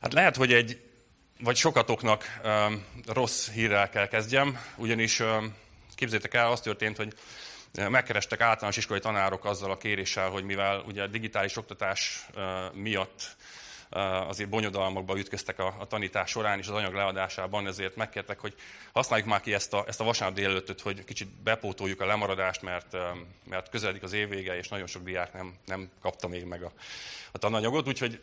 Hát lehet, hogy egy, vagy sokatoknak um, rossz hírrel kell kezdjem, ugyanis um, képzétek el, az történt, hogy megkerestek általános iskolai tanárok azzal a kéréssel, hogy mivel ugye a digitális oktatás uh, miatt uh, azért bonyodalmakba ütköztek a, a tanítás során és az anyag leadásában, ezért megkértek, hogy használjuk már ki ezt a, ezt a vasárnap délelőttöt, hogy kicsit bepótoljuk a lemaradást, mert, um, mert közeledik az évvége, és nagyon sok diák nem, nem kapta még meg a, a tananyagot, úgyhogy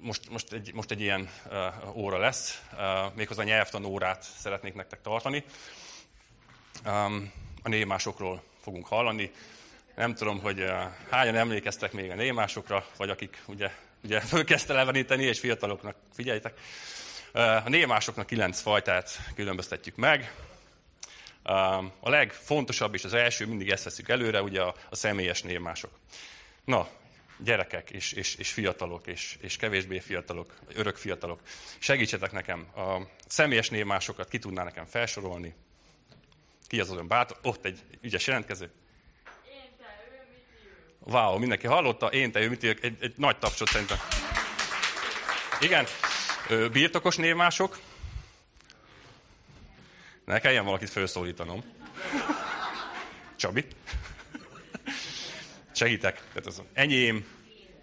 most, most, egy, most egy ilyen uh, óra lesz, uh, méghozzá nyelvtan órát szeretnék nektek tartani. Um, a némásokról fogunk hallani. Nem tudom, hogy uh, hányan emlékeztek még a némásokra, vagy akik ugye, ugye fölkezdte leveníteni, és fiataloknak figyeljetek. Uh, a némásoknak kilenc fajtát különböztetjük meg. Uh, a legfontosabb és az első, mindig ezt veszük előre, ugye a, a személyes némások. Na, gyerekek és, és, és fiatalok, és, és kevésbé fiatalok, örök fiatalok, segítsetek nekem. A személyes némásokat ki tudná nekem felsorolni? Ki az olyan bátor? Ott egy ügyes jelentkező. Én, te, ő, mit Wow, mindenki hallotta? Én, te, ő, mit Egy, egy nagy tapsot szerintem. Igen. Birtokos névmások. Ne kelljen valakit felszólítanom. Csabi. Segítek. Tehát az enyém,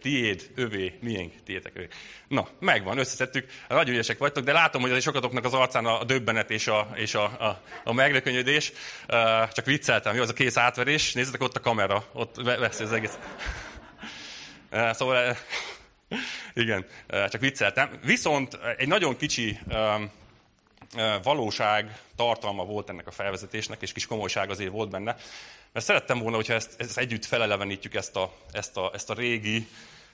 tiéd, övé, miénk, tiétek, övé. Na, megvan, összeszedtük. Nagyon ügyesek vagytok, de látom, hogy sokatoknak az arcán a döbbenet és a, és a, a, a meglökönyödés. Uh, csak vicceltem, jó, az a kész átverés. Nézzétek, ott a kamera, ott veszi az egész. Szóval, igen, csak vicceltem. Viszont egy nagyon kicsi valóság tartalma volt ennek a felvezetésnek, és kis komolyság azért volt benne. Mert szerettem volna, hogyha ezt, ezt együtt felelevenítjük ezt a, ezt, a, ezt a régi,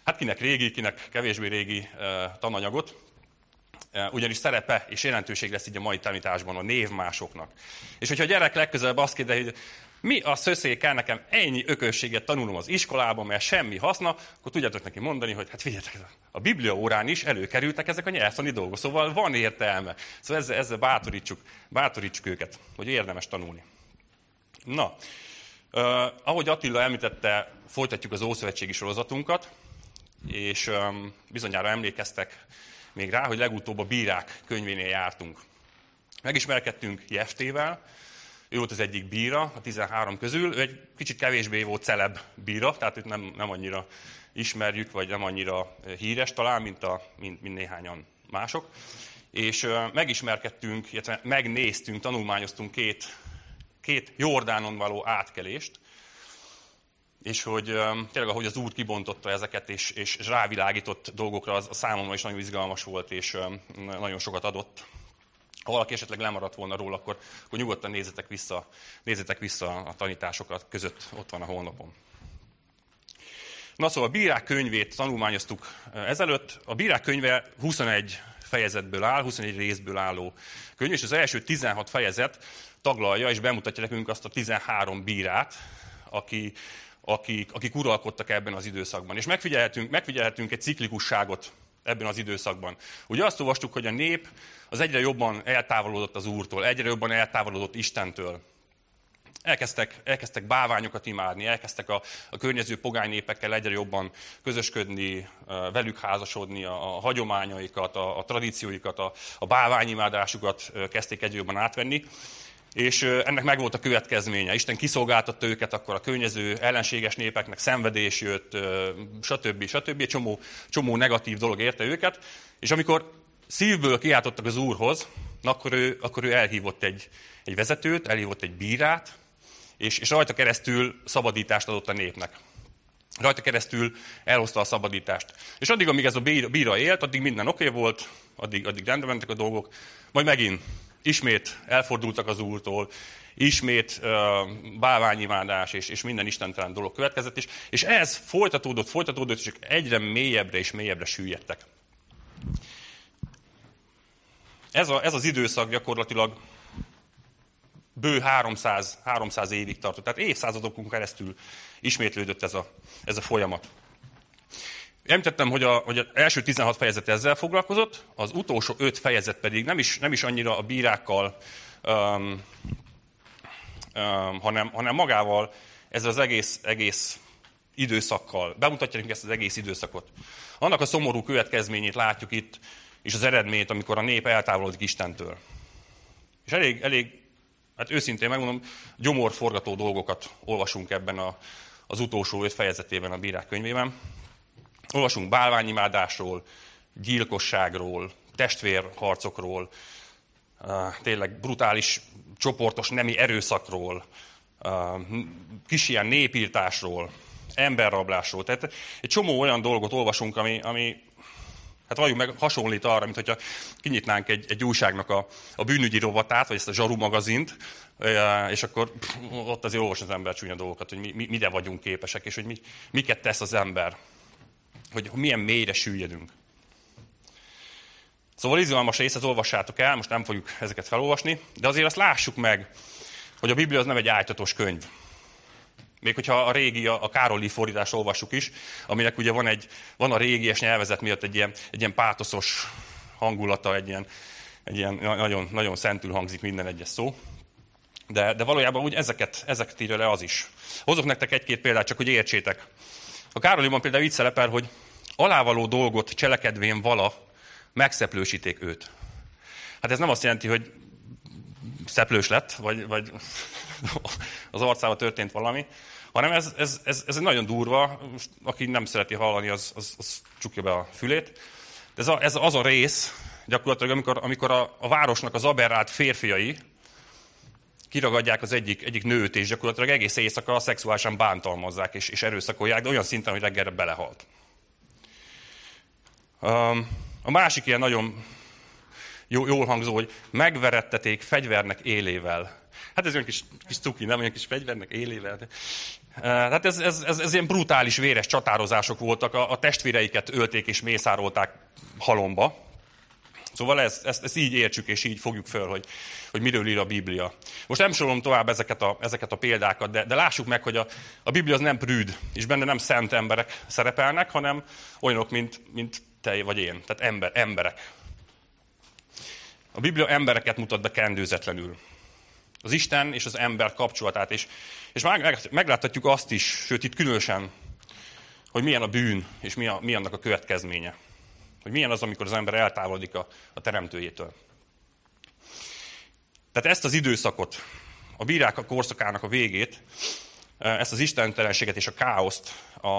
hát kinek régi, kinek kevésbé régi tananyagot, ugyanis szerepe és jelentőség lesz így a mai tanításban a névmásoknak. És hogyha a gyerek legközelebb azt kérdezi, hogy mi a szöszé kell nekem ennyi ökölséget tanulnom az iskolában, mert semmi haszna, akkor tudjátok neki mondani, hogy hát figyeljetek, a Biblia órán is előkerültek ezek a nyelvtani dolgok, szóval van értelme. Szóval ezzel, ezzel bátorítsuk, bátorítsuk őket, hogy érdemes tanulni. Na, Uh, ahogy Attila említette, folytatjuk az Ószövetségi sorozatunkat, és um, bizonyára emlékeztek még rá, hogy legutóbb a bírák könyvénél jártunk. Megismerkedtünk Jeftével, ő volt az egyik bíra a 13 közül, ő egy kicsit kevésbé volt celeb bíra, tehát őt nem, nem annyira ismerjük, vagy nem annyira híres talán, mint, a, mint, mint néhányan mások. És uh, megismerkedtünk, illetve megnéztünk, tanulmányoztunk két két Jordánon való átkelést, és hogy tényleg ahogy az Úr kibontotta ezeket, és, és rávilágított dolgokra, az a számomra is nagyon izgalmas volt, és nagyon sokat adott. Ha valaki esetleg lemaradt volna róla, akkor, akkor nyugodtan nézzetek vissza, nézzetek vissza a tanításokat között, ott van a honlapon. Na szóval a bírák könyvét tanulmányoztuk ezelőtt. A bírák könyve 21 fejezetből áll, 21 részből álló könyv, és az első 16 fejezet taglalja és bemutatja nekünk azt a 13 bírát, aki, akik, akik uralkodtak ebben az időszakban. És megfigyelhetünk, megfigyelhetünk egy ciklikusságot ebben az időszakban. Ugye azt olvastuk, hogy a nép az egyre jobban eltávolodott az Úrtól, egyre jobban eltávolodott Istentől. Elkezdtek, elkezdtek báványokat imádni, elkezdtek a, a környező pogány népekkel egyre jobban közösködni, velük házasodni, a, a hagyományaikat, a, a tradícióikat, a, a báványimádásukat kezdték egyre jobban átvenni. És ennek meg volt a következménye. Isten kiszolgáltatta őket, akkor a környező ellenséges népeknek szenvedés jött, stb. stb. Egy csomó, csomó negatív dolog érte őket. És amikor szívből kiáltottak az Úrhoz, akkor ő, akkor ő elhívott egy, egy vezetőt, elhívott egy bírát, és, és rajta keresztül szabadítást adott a népnek. Rajta keresztül elhozta a szabadítást. És addig, amíg ez a bíra élt, addig minden oké okay volt, addig, addig rendben mentek a dolgok, majd megint ismét elfordultak az Úrtól, ismét uh, és, és minden istentelen dolog következett, és, és ez folytatódott, folytatódott, és egyre mélyebbre és mélyebbre süllyedtek. Ez, a, ez az időszak gyakorlatilag bő 300, 300 évig tartott, tehát évszázadokon keresztül ismétlődött ez a, ez a folyamat. Említettem, hogy, a, hogy az első 16 fejezet ezzel foglalkozott, az utolsó 5 fejezet pedig nem is, nem is annyira a bírákkal, um, um, hanem, hanem magával ezzel az egész, egész időszakkal. Bemutatja nekünk ezt az egész időszakot. Annak a szomorú következményét látjuk itt, és az eredményt, amikor a nép eltávolodik Istentől. És elég, elég hát őszintén megmondom, gyomorforgató dolgokat olvasunk ebben a, az utolsó öt fejezetében a bírák könyvében. Olvasunk bálványimádásról, gyilkosságról, testvérharcokról, tényleg brutális csoportos nemi erőszakról, kis ilyen népírtásról, emberrablásról. Tehát egy csomó olyan dolgot olvasunk, ami, ami hát valljuk meg, hasonlít arra, mint hogyha kinyitnánk egy, egy újságnak a, a bűnügyi rovatát, vagy ezt a zsaru magazint, és akkor pff, ott azért olvas az ember csúnya dolgokat, hogy mi, mi, mire vagyunk képesek, és hogy mi, miket tesz az ember, hogy milyen mélyre süllyedünk. Szóval izgalmas rész, ezt olvassátok el, most nem fogjuk ezeket felolvasni, de azért azt lássuk meg, hogy a Biblia az nem egy ájtatos könyv. Még hogyha a régi, a Károli fordítást olvassuk is, aminek ugye van, egy, van a régies nyelvezet miatt egy ilyen, egy ilyen pátoszos hangulata, egy ilyen, egy ilyen nagyon, nagyon szentül hangzik minden egyes szó. De, de valójában úgy ezeket, ezeket írja le az is. Hozok nektek egy-két példát, csak hogy értsétek. A Károliban például így szerepel, hogy alávaló dolgot cselekedvén vala megszeplősíték őt. Hát ez nem azt jelenti, hogy szeplős lett, vagy, vagy az arcába történt valami, hanem ez, ez, ez, ez egy nagyon durva, aki nem szereti hallani, az, az, az csukja be a fülét. De ez, a, ez az a rész, gyakorlatilag, amikor, amikor a, a városnak az aberrált férfiai kiragadják az egyik, egyik nőt, és gyakorlatilag egész éjszaka szexuálisan bántalmazzák és, és erőszakolják, de olyan szinten, hogy reggelre belehalt. A másik ilyen nagyon jól hangzó, hogy megveretteték fegyvernek élével. Hát ez olyan kis, kis cuki, nem olyan kis fegyvernek élével. De... Hát ez, ez, ez, ez ilyen brutális, véres csatározások voltak, a, a testvéreiket ölték és mészárolták halomba. Szóval ezt, ezt, ezt így értsük, és így fogjuk föl, hogy, hogy miről ír a Biblia. Most nem sorolom tovább ezeket a, ezeket a példákat, de, de lássuk meg, hogy a, a Biblia az nem prűd, és benne nem szent emberek szerepelnek, hanem olyanok, mint, mint te vagy én, tehát ember, emberek. A Biblia embereket mutat be kendőzetlenül. Az Isten és az ember kapcsolatát. És, és megláthatjuk azt is, sőt itt különösen, hogy milyen a bűn, és mi, a, mi annak a következménye. Hogy milyen az, amikor az ember eltávolodik a, a teremtőjétől. Tehát ezt az időszakot, a bírák a korszakának a végét, ezt az istentelenséget és a káoszt a,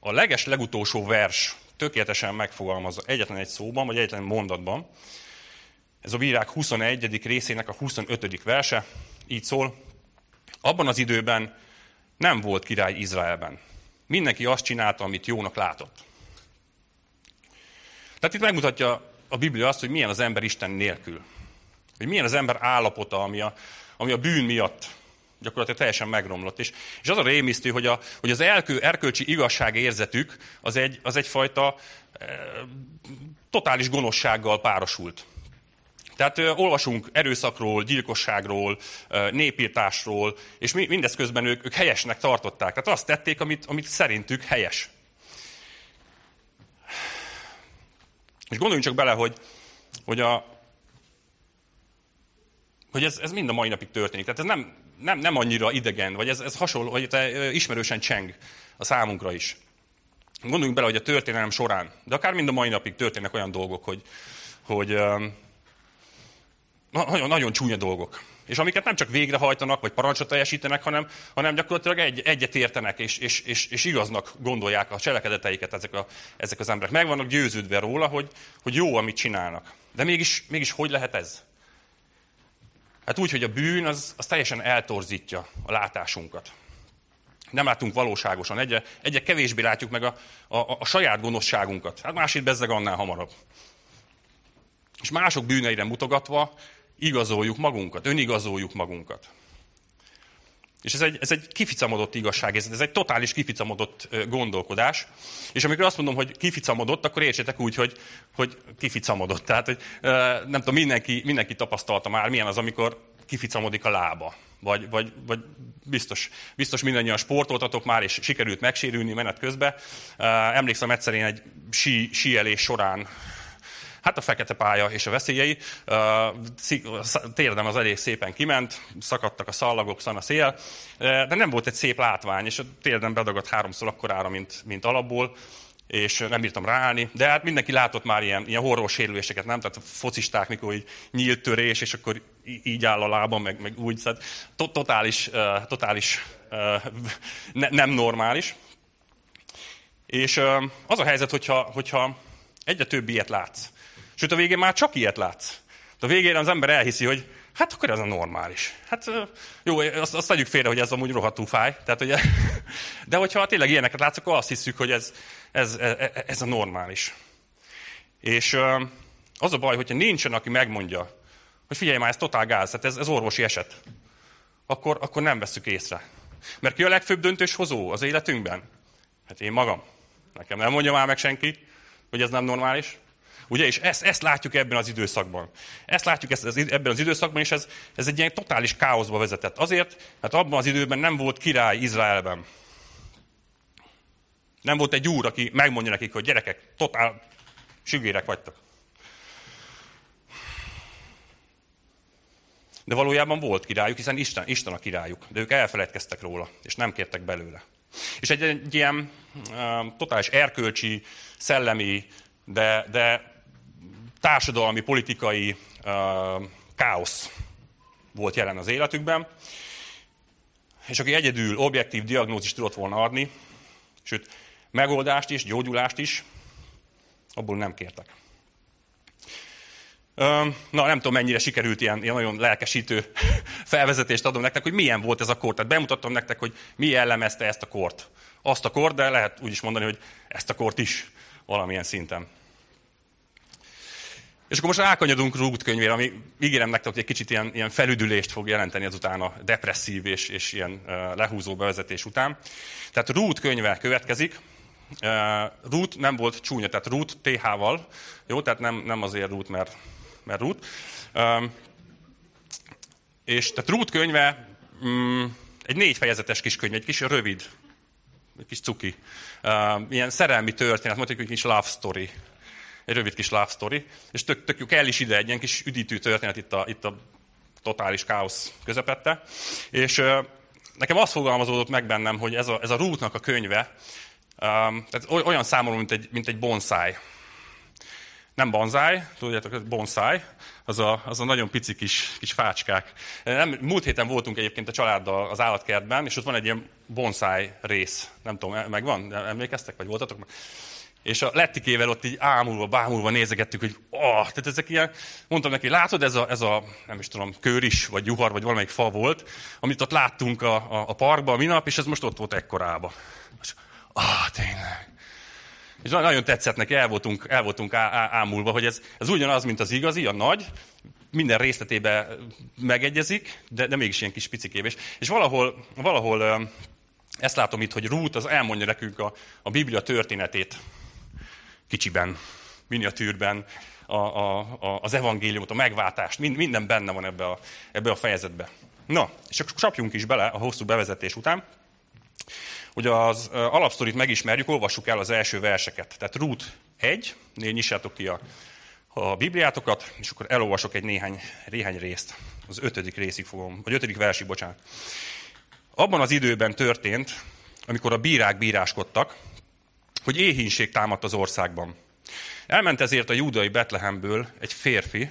a leges legutolsó vers tökéletesen megfogalmazza egyetlen egy szóban, vagy egyetlen mondatban. Ez a bírák 21. részének a 25. verse, így szól. Abban az időben nem volt király Izraelben. Mindenki azt csinálta, amit jónak látott. Tehát itt megmutatja a Biblia azt, hogy milyen az ember Isten nélkül. Hogy milyen az ember állapota, ami a, ami a bűn miatt gyakorlatilag teljesen megromlott. És, és az a rémisztő, hogy, a, hogy az elkő, erkölcsi igazság érzetük az, egy, az egyfajta e, totális gonoszsággal párosult. Tehát ö, olvasunk erőszakról, gyilkosságról, ö, népírtásról, és mi, mindez közben ők, ők helyesnek tartották. Tehát azt tették, amit, amit szerintük helyes. És gondoljunk csak bele, hogy, hogy, a, hogy ez, ez mind a mai napig történik. Tehát ez nem, nem, nem annyira idegen, vagy ez, ez hasonló, vagy te ismerősen cseng a számunkra is. Gondoljunk bele, hogy a történelem során, de akár mind a mai napig történnek olyan dolgok, hogy, hogy nagyon, nagyon csúnya dolgok. És amiket nem csak végrehajtanak, vagy parancsot teljesítenek, hanem, hanem gyakorlatilag egy, egyet értenek, és, és, és, és igaznak gondolják a cselekedeteiket ezek, a, ezek az emberek. Meg vannak győződve róla, hogy, hogy jó, amit csinálnak. De mégis, mégis hogy lehet ez? Hát úgy, hogy a bűn az, az teljesen eltorzítja a látásunkat. Nem látunk valóságosan, egyre, egyre kevésbé látjuk meg a, a, a saját gonoszságunkat. Hát másik bezzeg annál hamarabb. És mások bűneire mutogatva igazoljuk magunkat, önigazoljuk magunkat. És ez egy, ez egy kificamodott igazság, ez, ez egy totális kificamodott gondolkodás. És amikor azt mondom, hogy kificamodott, akkor értsétek úgy, hogy, hogy kificamodott. Tehát, hogy nem tudom, mindenki, mindenki tapasztalta már, milyen az, amikor kificamodik a lába. Vagy, vagy, vagy biztos, biztos mindannyian sportoltatok már, és sikerült megsérülni menet közben. Emlékszem egyszer én egy sí, síelés során Hát a fekete pálya és a veszélyei. Térdem az elég szépen kiment, szakadtak a szallagok, szan szél, de nem volt egy szép látvány, és a térdem bedagadt háromszor akkorára, mint, mint alapból. és nem bírtam ráállni, de hát mindenki látott már ilyen, ilyen horror sérüléseket, nem? Tehát a focisták, mikor így nyílt törés, és akkor így áll a lábam, meg, meg úgy, szóval totális, totális ne, nem normális. És az a helyzet, hogyha, hogyha egyre több ilyet látsz, sőt a végén már csak ilyet látsz, de a végén az ember elhiszi, hogy hát akkor ez a normális. Hát jó, azt, azt tegyük félre, hogy ez amúgy rohadtú fáj. Tehát, ugye, de hogyha tényleg ilyeneket látsz, akkor azt hiszük, hogy ez, ez, ez, ez a normális. És az a baj, hogyha nincsen, aki megmondja, hogy figyelj már, ez totál gáz, tehát ez, ez orvosi eset, akkor, akkor nem veszük észre. Mert ki a legfőbb döntéshozó az életünkben? Hát én magam. Nekem nem mondja már meg senki, hogy ez nem normális. Ugye, és ezt, ezt látjuk ebben az időszakban. Ezt látjuk ezt, ez, ebben az időszakban, és ez, ez egy ilyen totális káoszba vezetett. Azért, mert abban az időben nem volt király Izraelben. Nem volt egy úr, aki megmondja nekik, hogy gyerekek, totál sügérek vagytok. De valójában volt királyuk, hiszen Isten, Isten a királyuk. De ők elfeledkeztek róla, és nem kértek belőle. És egy, egy ilyen uh, totális erkölcsi, szellemi, de, de társadalmi, politikai káosz volt jelen az életükben, és aki egyedül objektív diagnózist tudott volna adni, sőt, megoldást is, gyógyulást is, abból nem kértek. Na, nem tudom, mennyire sikerült ilyen, ilyen nagyon lelkesítő felvezetést adom nektek, hogy milyen volt ez a kort. Tehát bemutattam nektek, hogy mi jellemezte ezt a kort. Azt a kort, de lehet úgy is mondani, hogy ezt a kort is valamilyen szinten. És akkor most rákanyadunk Rút könyvére, ami ígérem nektek, hogy egy kicsit ilyen, ilyen felüdülést fog jelenteni azután a depresszív és, és ilyen lehúzó bevezetés után. Tehát Rút könyve következik. Uh, Rút nem volt csúnya, tehát Rút TH-val, jó, tehát nem, nem azért Rút, mert, mert Rút. És tehát Rút könyve um, egy négy fejezetes kis könyv, egy kis rövid, egy kis cuki. Ilyen szerelmi történet, mondjuk egy kis love story egy rövid kis love story, és tök, tök el is ide egy ilyen kis üdítő történet itt a, itt a totális káosz közepette. És nekem az fogalmazódott meg bennem, hogy ez a, ez a Rootnak a könyve, um, tehát olyan számomra, mint egy, mint egy bonsai. Nem bonzáj, tudjátok, bonsai, az a, az a nagyon pici kis, kis fácskák. Nem, múlt héten voltunk egyébként a családdal az állatkertben, és ott van egy ilyen bonsai rész. Nem tudom, megvan? Emlékeztek, vagy voltatok? És a lettikével ott így ámulva, bámulva nézegettük, hogy oh, tehát ezek ilyen, mondtam neki, látod, ez a, ez a, nem is tudom, köris, vagy juhar, vagy valamelyik fa volt, amit ott láttunk a, a, a parkban minap, és ez most ott volt ekkorába. És, ah, tényleg. És nagyon tetszett neki, el voltunk, el voltunk á, á, ámulva, hogy ez, ez ugyanaz, mint az igazi, a nagy, minden részletébe megegyezik, de, de mégis ilyen kis picikébés. És valahol, valahol ezt látom itt, hogy Ruth az elmondja nekünk a, a Biblia történetét kicsiben, miniatűrben, a, a, a, az evangéliumot, a megváltást, mind, minden benne van ebbe a, ebbe a fejezetbe. Na, és akkor csapjunk is bele a hosszú bevezetés után. Hogy az alapsztorit megismerjük, olvassuk el az első verseket. Tehát Ruth 1, négy nyissátok ki a, a Bibliátokat, és akkor elolvasok egy néhány, néhány részt. Az ötödik részig fogom, vagy ötödik versig, bocsánat. Abban az időben történt, amikor a bírák bíráskodtak, hogy éhínség támadt az országban. Elment ezért a júdai Betlehemből egy férfi,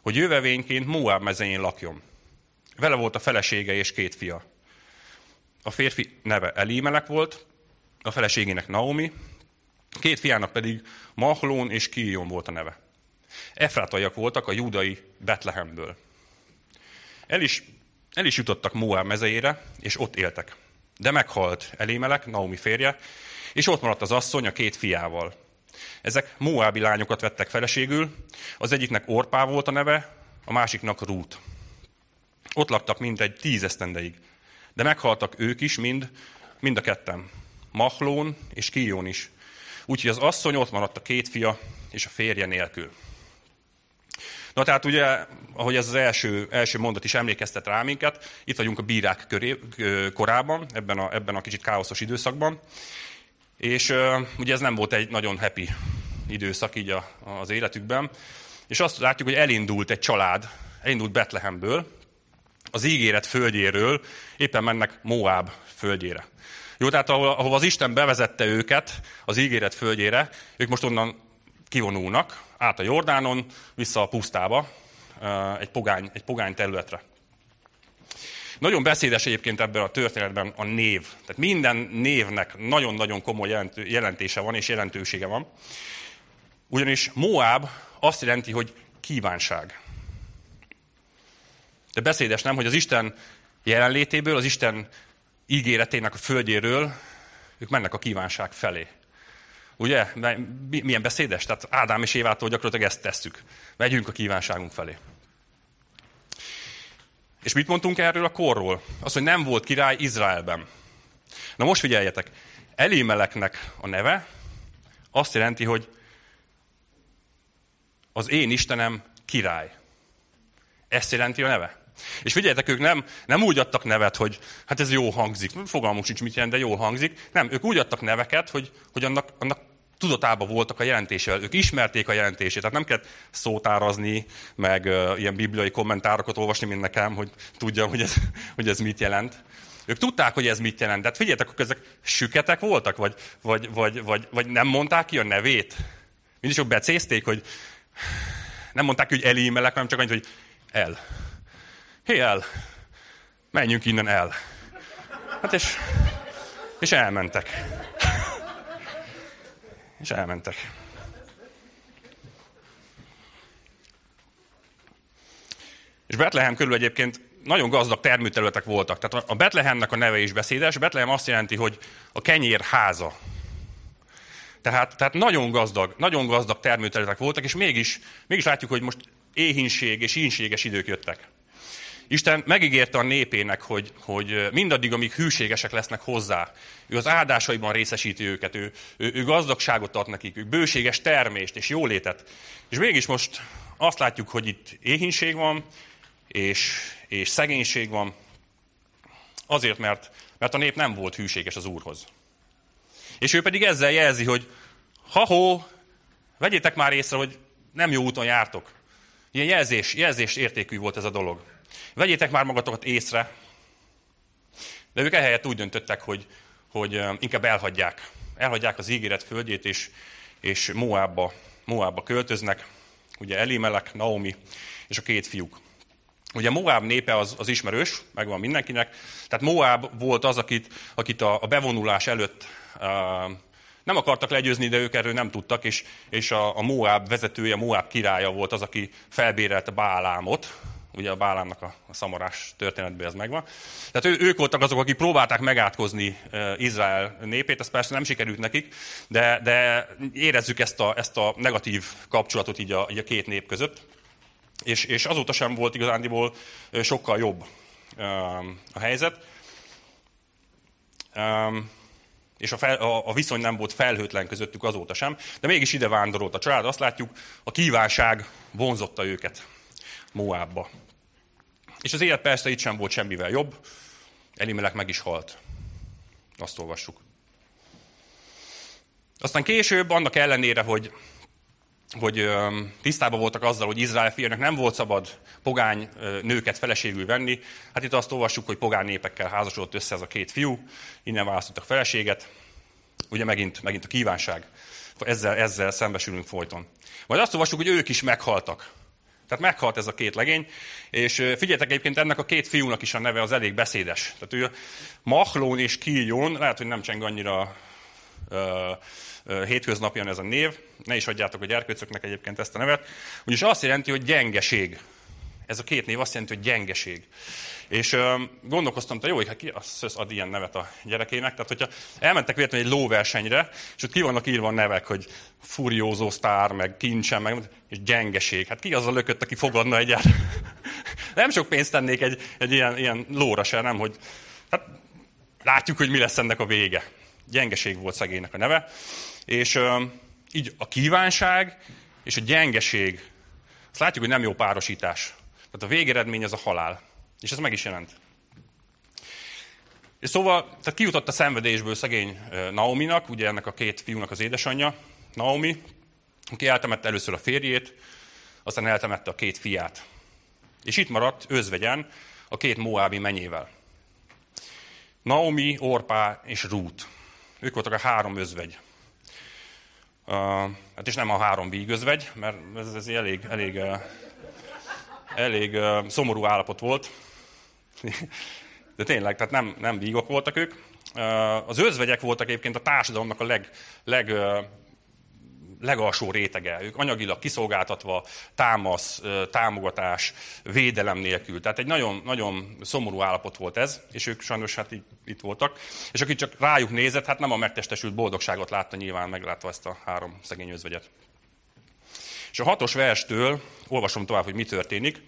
hogy jövevényként Moab mezején lakjon. Vele volt a felesége és két fia. A férfi neve Elímelek volt, a feleségének Naomi, két fiának pedig Mahlón és Kíjon volt a neve. Efrátaiak voltak a júdai Betlehemből. El is, el is jutottak Moab mezejére, és ott éltek. De meghalt Elimelek, Naomi férje, és ott maradt az asszony a két fiával. Ezek Moábi lányokat vettek feleségül, az egyiknek Orpá volt a neve, a másiknak Rút. Ott laktak mindegy tíz esztendeig, de meghaltak ők is mind, mind a ketten. Mahlón és Kijón is. Úgyhogy az asszony ott maradt a két fia és a férje nélkül. Na tehát ugye, ahogy ez az első, első mondat is emlékeztet rá minket, itt vagyunk a bírák köré, korában, ebben a, ebben a kicsit káoszos időszakban, és ugye ez nem volt egy nagyon happy időszak így a, az életükben. És azt látjuk, hogy elindult egy család, elindult Betlehemből, az ígéret földjéről éppen mennek Moab földjére. Jó, tehát ahova az Isten bevezette őket az ígéret földjére, ők most onnan kivonulnak, át a Jordánon, vissza a pusztába, egy pogány, egy pogány területre. Nagyon beszédes egyébként ebben a történetben a név. Tehát minden névnek nagyon-nagyon komoly jelentése van és jelentősége van. Ugyanis Moab azt jelenti, hogy kívánság. De beszédes nem, hogy az Isten jelenlétéből, az Isten ígéretének a földjéről ők mennek a kívánság felé. Ugye? Milyen beszédes? Tehát Ádám és Évától gyakorlatilag ezt tesszük. Megyünk a kívánságunk felé. És mit mondtunk erről a korról? Az, hogy nem volt király Izraelben. Na most figyeljetek, Elimeleknek a neve azt jelenti, hogy az én Istenem király. Ezt jelenti a neve. És figyeljetek, ők nem, nem úgy adtak nevet, hogy hát ez jó hangzik. Fogalmunk sincs, mit jelent, de jól hangzik. Nem, ők úgy adtak neveket, hogy, hogy annak, annak tudatában voltak a jelentésével. Ők ismerték a jelentését, tehát nem kellett szótárazni, meg ilyen bibliai kommentárokat olvasni, mint nekem, hogy tudjam, hogy ez, hogy ez mit jelent. Ők tudták, hogy ez mit jelent. De hát figyeljetek, hogy ezek süketek voltak, vagy, vagy, vagy, vagy, vagy nem mondták ki a nevét. Mindig csak becézték, hogy nem mondták ki, hogy elímelek, hanem csak annyit, hogy el. Hé, el. Menjünk innen el. Hát és, és elmentek. És elmentek. És Betlehem körül egyébként nagyon gazdag termőterületek voltak. Tehát a Betlehemnek a neve is beszédes. Betlehem azt jelenti, hogy a kenyér háza. Tehát, tehát nagyon gazdag, nagyon gazdag termőterületek voltak, és mégis, mégis látjuk, hogy most éhínség és ínséges idők jöttek. Isten megígérte a népének, hogy, hogy mindaddig, amíg hűségesek lesznek hozzá, ő az áldásaiban részesíti őket, ő, ő, ő gazdagságot ad nekik, ő bőséges termést és jólétet. És mégis most azt látjuk, hogy itt éhínség van, és, és szegénység van, azért, mert, mert a nép nem volt hűséges az Úrhoz. És ő pedig ezzel jelzi, hogy ha-ho, vegyétek már észre, hogy nem jó úton jártok. Ilyen jelzés, jelzés értékű volt ez a dolog. Vegyétek már magatokat észre. De ők ehelyett úgy döntöttek, hogy, hogy inkább elhagyják. Elhagyják az ígéret földjét, és, és Moabba, Moabba költöznek. Ugye Elimelek, Naomi és a két fiúk. Ugye Moab népe az, az ismerős, megvan mindenkinek. Tehát Moab volt az, akit, akit a, a bevonulás előtt uh, nem akartak legyőzni, de ők erről nem tudtak, és, és a, a Moab vezetője, Moab királya volt az, aki felbérelte Bálámot, ugye a Bálámnak a, a szamarás történetben ez megvan. Tehát ő, ők voltak azok, akik próbálták megátkozni Izrael népét, ez persze nem sikerült nekik, de, de érezzük ezt a, ezt a negatív kapcsolatot így a, így a két nép között. És, és azóta sem volt igazándiból sokkal jobb a helyzet. És a, fel, a, a viszony nem volt felhőtlen közöttük azóta sem, de mégis ide vándorolt a család. Azt látjuk, a kívánság vonzotta őket Moábba. És az élet persze itt sem volt semmivel jobb, Elimelek meg is halt. Azt olvassuk. Aztán később, annak ellenére, hogy, hogy tisztában voltak azzal, hogy Izrael fiának nem volt szabad pogány nőket feleségül venni, hát itt azt olvassuk, hogy pogány népekkel házasodott össze ez a két fiú, innen választottak feleséget, ugye megint, megint a kívánság. Ezzel, ezzel szembesülünk folyton. Majd azt olvassuk, hogy ők is meghaltak. Tehát meghalt ez a két legény, és figyeljetek egyébként ennek a két fiúnak is a neve az elég beszédes. Tehát ő Mahlón és Kíjón, lehet, hogy nem cseng annyira uh, uh, hétköznapian ez a név, ne is adjátok a gyerkőcöknek egyébként ezt a nevet, ugyanis azt jelenti, hogy gyengeség. Ez a két név azt jelenti, hogy gyengeség. És uh, gondolkoztam, hogy jó, hogy hát ki az ad ilyen nevet a gyerekének. Tehát, hogyha elmentek véletlenül egy lóversenyre, és ott ki vannak írva a nevek, hogy furiózó sztár, meg kincsen, meg, és gyengeség. Hát ki az a lökött, aki fogadna egyet? nem sok pénzt tennék egy, egy ilyen, ilyen lóra se, nem, hogy hát látjuk, hogy mi lesz ennek a vége. Gyengeség volt szegénynek a neve. És uh, így a kívánság és a gyengeség, azt látjuk, hogy nem jó párosítás. Tehát a végeredmény az a halál. És ez meg is jelent. És szóval, tehát kijutott a szenvedésből szegény Naominak, ugye ennek a két fiúnak az édesanyja, Naomi, aki eltemette először a férjét, aztán eltemette a két fiát. És itt maradt özvegyen a két moábi menyével. Naomi, Orpá és Rút. Ők voltak a három özvegy. Uh, hát és nem a három vígözvegy, mert ez, ez elég, elég, uh, elég uh, szomorú állapot volt. De tényleg, tehát nem, nem vígok voltak ők. Uh, az özvegyek voltak egyébként a társadalomnak a leg, leg uh, legalsó rétege. Ők anyagilag kiszolgáltatva, támasz, támogatás, védelem nélkül. Tehát egy nagyon, nagyon szomorú állapot volt ez, és ők sajnos hát itt voltak. És aki csak rájuk nézett, hát nem a megtestesült boldogságot látta nyilván, meglátva ezt a három szegény özvegyet. És a hatos verstől olvasom tovább, hogy mi történik.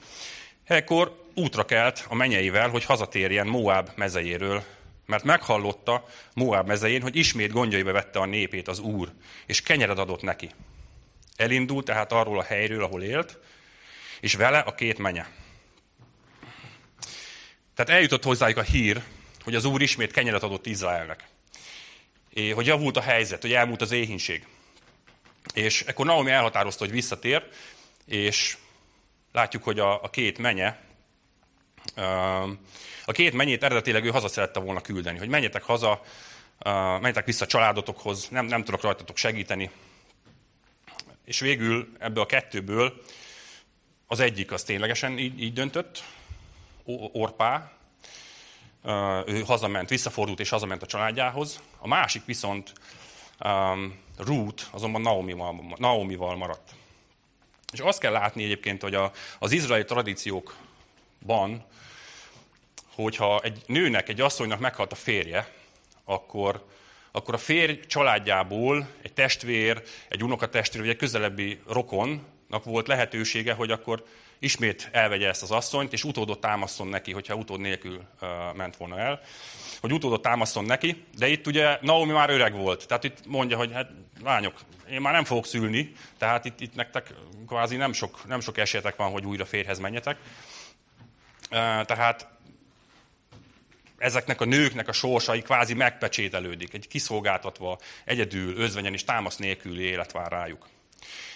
Ekkor útra kelt a menyeivel, hogy hazatérjen Moab mezejéről, mert meghallotta Moab mezején, hogy ismét gondjaiba vette a népét az Úr, és kenyeret adott neki. Elindult tehát arról a helyről, ahol élt, és vele a két menye. Tehát eljutott hozzájuk a hír, hogy az Úr ismét kenyeret adott Izraelnek. És hogy javult a helyzet, hogy elmúlt az éhínség. És ekkor Naomi elhatározta, hogy visszatér, és látjuk, hogy a, a két menye, a két mennyét eredetileg ő haza szerette volna küldeni, hogy menjetek haza, menjetek vissza a családotokhoz, nem, nem tudok rajtatok segíteni. És végül ebből a kettőből az egyik az ténylegesen így, így döntött, Orpá, ő hazament, visszafordult és hazament a családjához. A másik viszont um, Ruth azonban Naomival, Naomival maradt. És azt kell látni egyébként, hogy a, az izraeli tradíciókban hogyha egy nőnek, egy asszonynak meghalt a férje, akkor, akkor a férj családjából egy testvér, egy unokatestvér, vagy egy közelebbi rokonnak volt lehetősége, hogy akkor ismét elvegye ezt az asszonyt, és utódot támaszon neki, hogyha utód nélkül ment volna el, hogy utódot támaszon neki, de itt ugye Naomi már öreg volt, tehát itt mondja, hogy hát lányok, én már nem fogok szülni, tehát itt, itt nektek kvázi nem sok, nem sok esélyetek van, hogy újra férhez menjetek. Tehát ezeknek a nőknek a sorsai kvázi megpecsételődik, egy kiszolgáltatva, egyedül, özvegyen és támasz nélküli élet vár rájuk.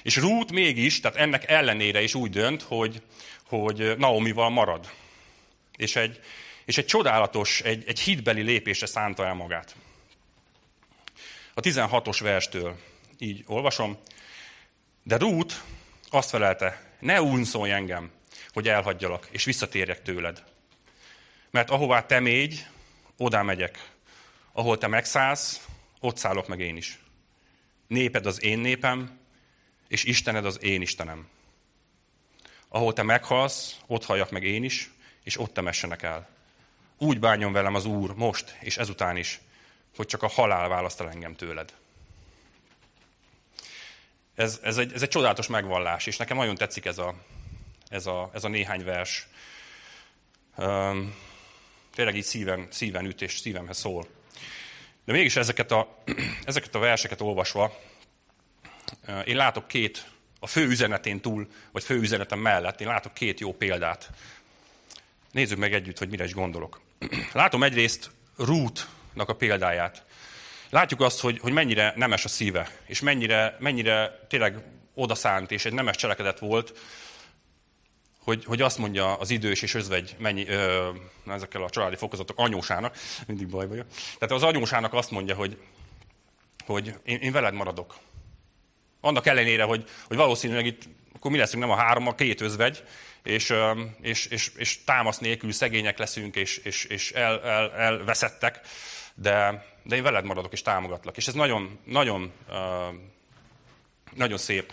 És Ruth mégis, tehát ennek ellenére is úgy dönt, hogy, hogy Naomival marad. És egy, és egy csodálatos, egy, egy hitbeli lépésre szánta el magát. A 16-os verstől így olvasom. De Ruth azt felelte, ne unszolj engem, hogy elhagyjalak, és visszatérjek tőled. Mert ahová te mégy, oda megyek. Ahol te megszállsz, ott szállok meg én is. Néped az én népem, és Istened az én Istenem. Ahol te meghalsz, ott halljak meg én is, és ott temessenek el. Úgy bánjon velem az Úr most és ezután is, hogy csak a halál választ el engem tőled. Ez, ez, egy, ez egy csodálatos megvallás, és nekem nagyon tetszik ez a, ez a, ez a néhány vers. Um, tényleg így szíven, szíven üt és szívemhez szól. De mégis ezeket a, ezeket a verseket olvasva, én látok két, a fő üzenetén túl, vagy fő üzenetem mellett, én látok két jó példát. Nézzük meg együtt, hogy mire is gondolok. Látom egyrészt Ruth-nak a példáját. Látjuk azt, hogy, hogy mennyire nemes a szíve, és mennyire, mennyire tényleg odaszánt, és egy nemes cselekedet volt, hogy, hogy azt mondja az idős és özvegy mennyi, ö, ezekkel a családi fokozatok anyósának, mindig baj vagyok. Tehát az anyósának azt mondja, hogy, hogy én, én veled maradok. Annak ellenére, hogy, hogy valószínűleg itt akkor mi leszünk nem a három, a két özvegy, és, és, és, és támasz nélkül szegények leszünk, és, és, és el, el, elveszettek, de, de én veled maradok, és támogatlak. És ez nagyon, nagyon, nagyon szép,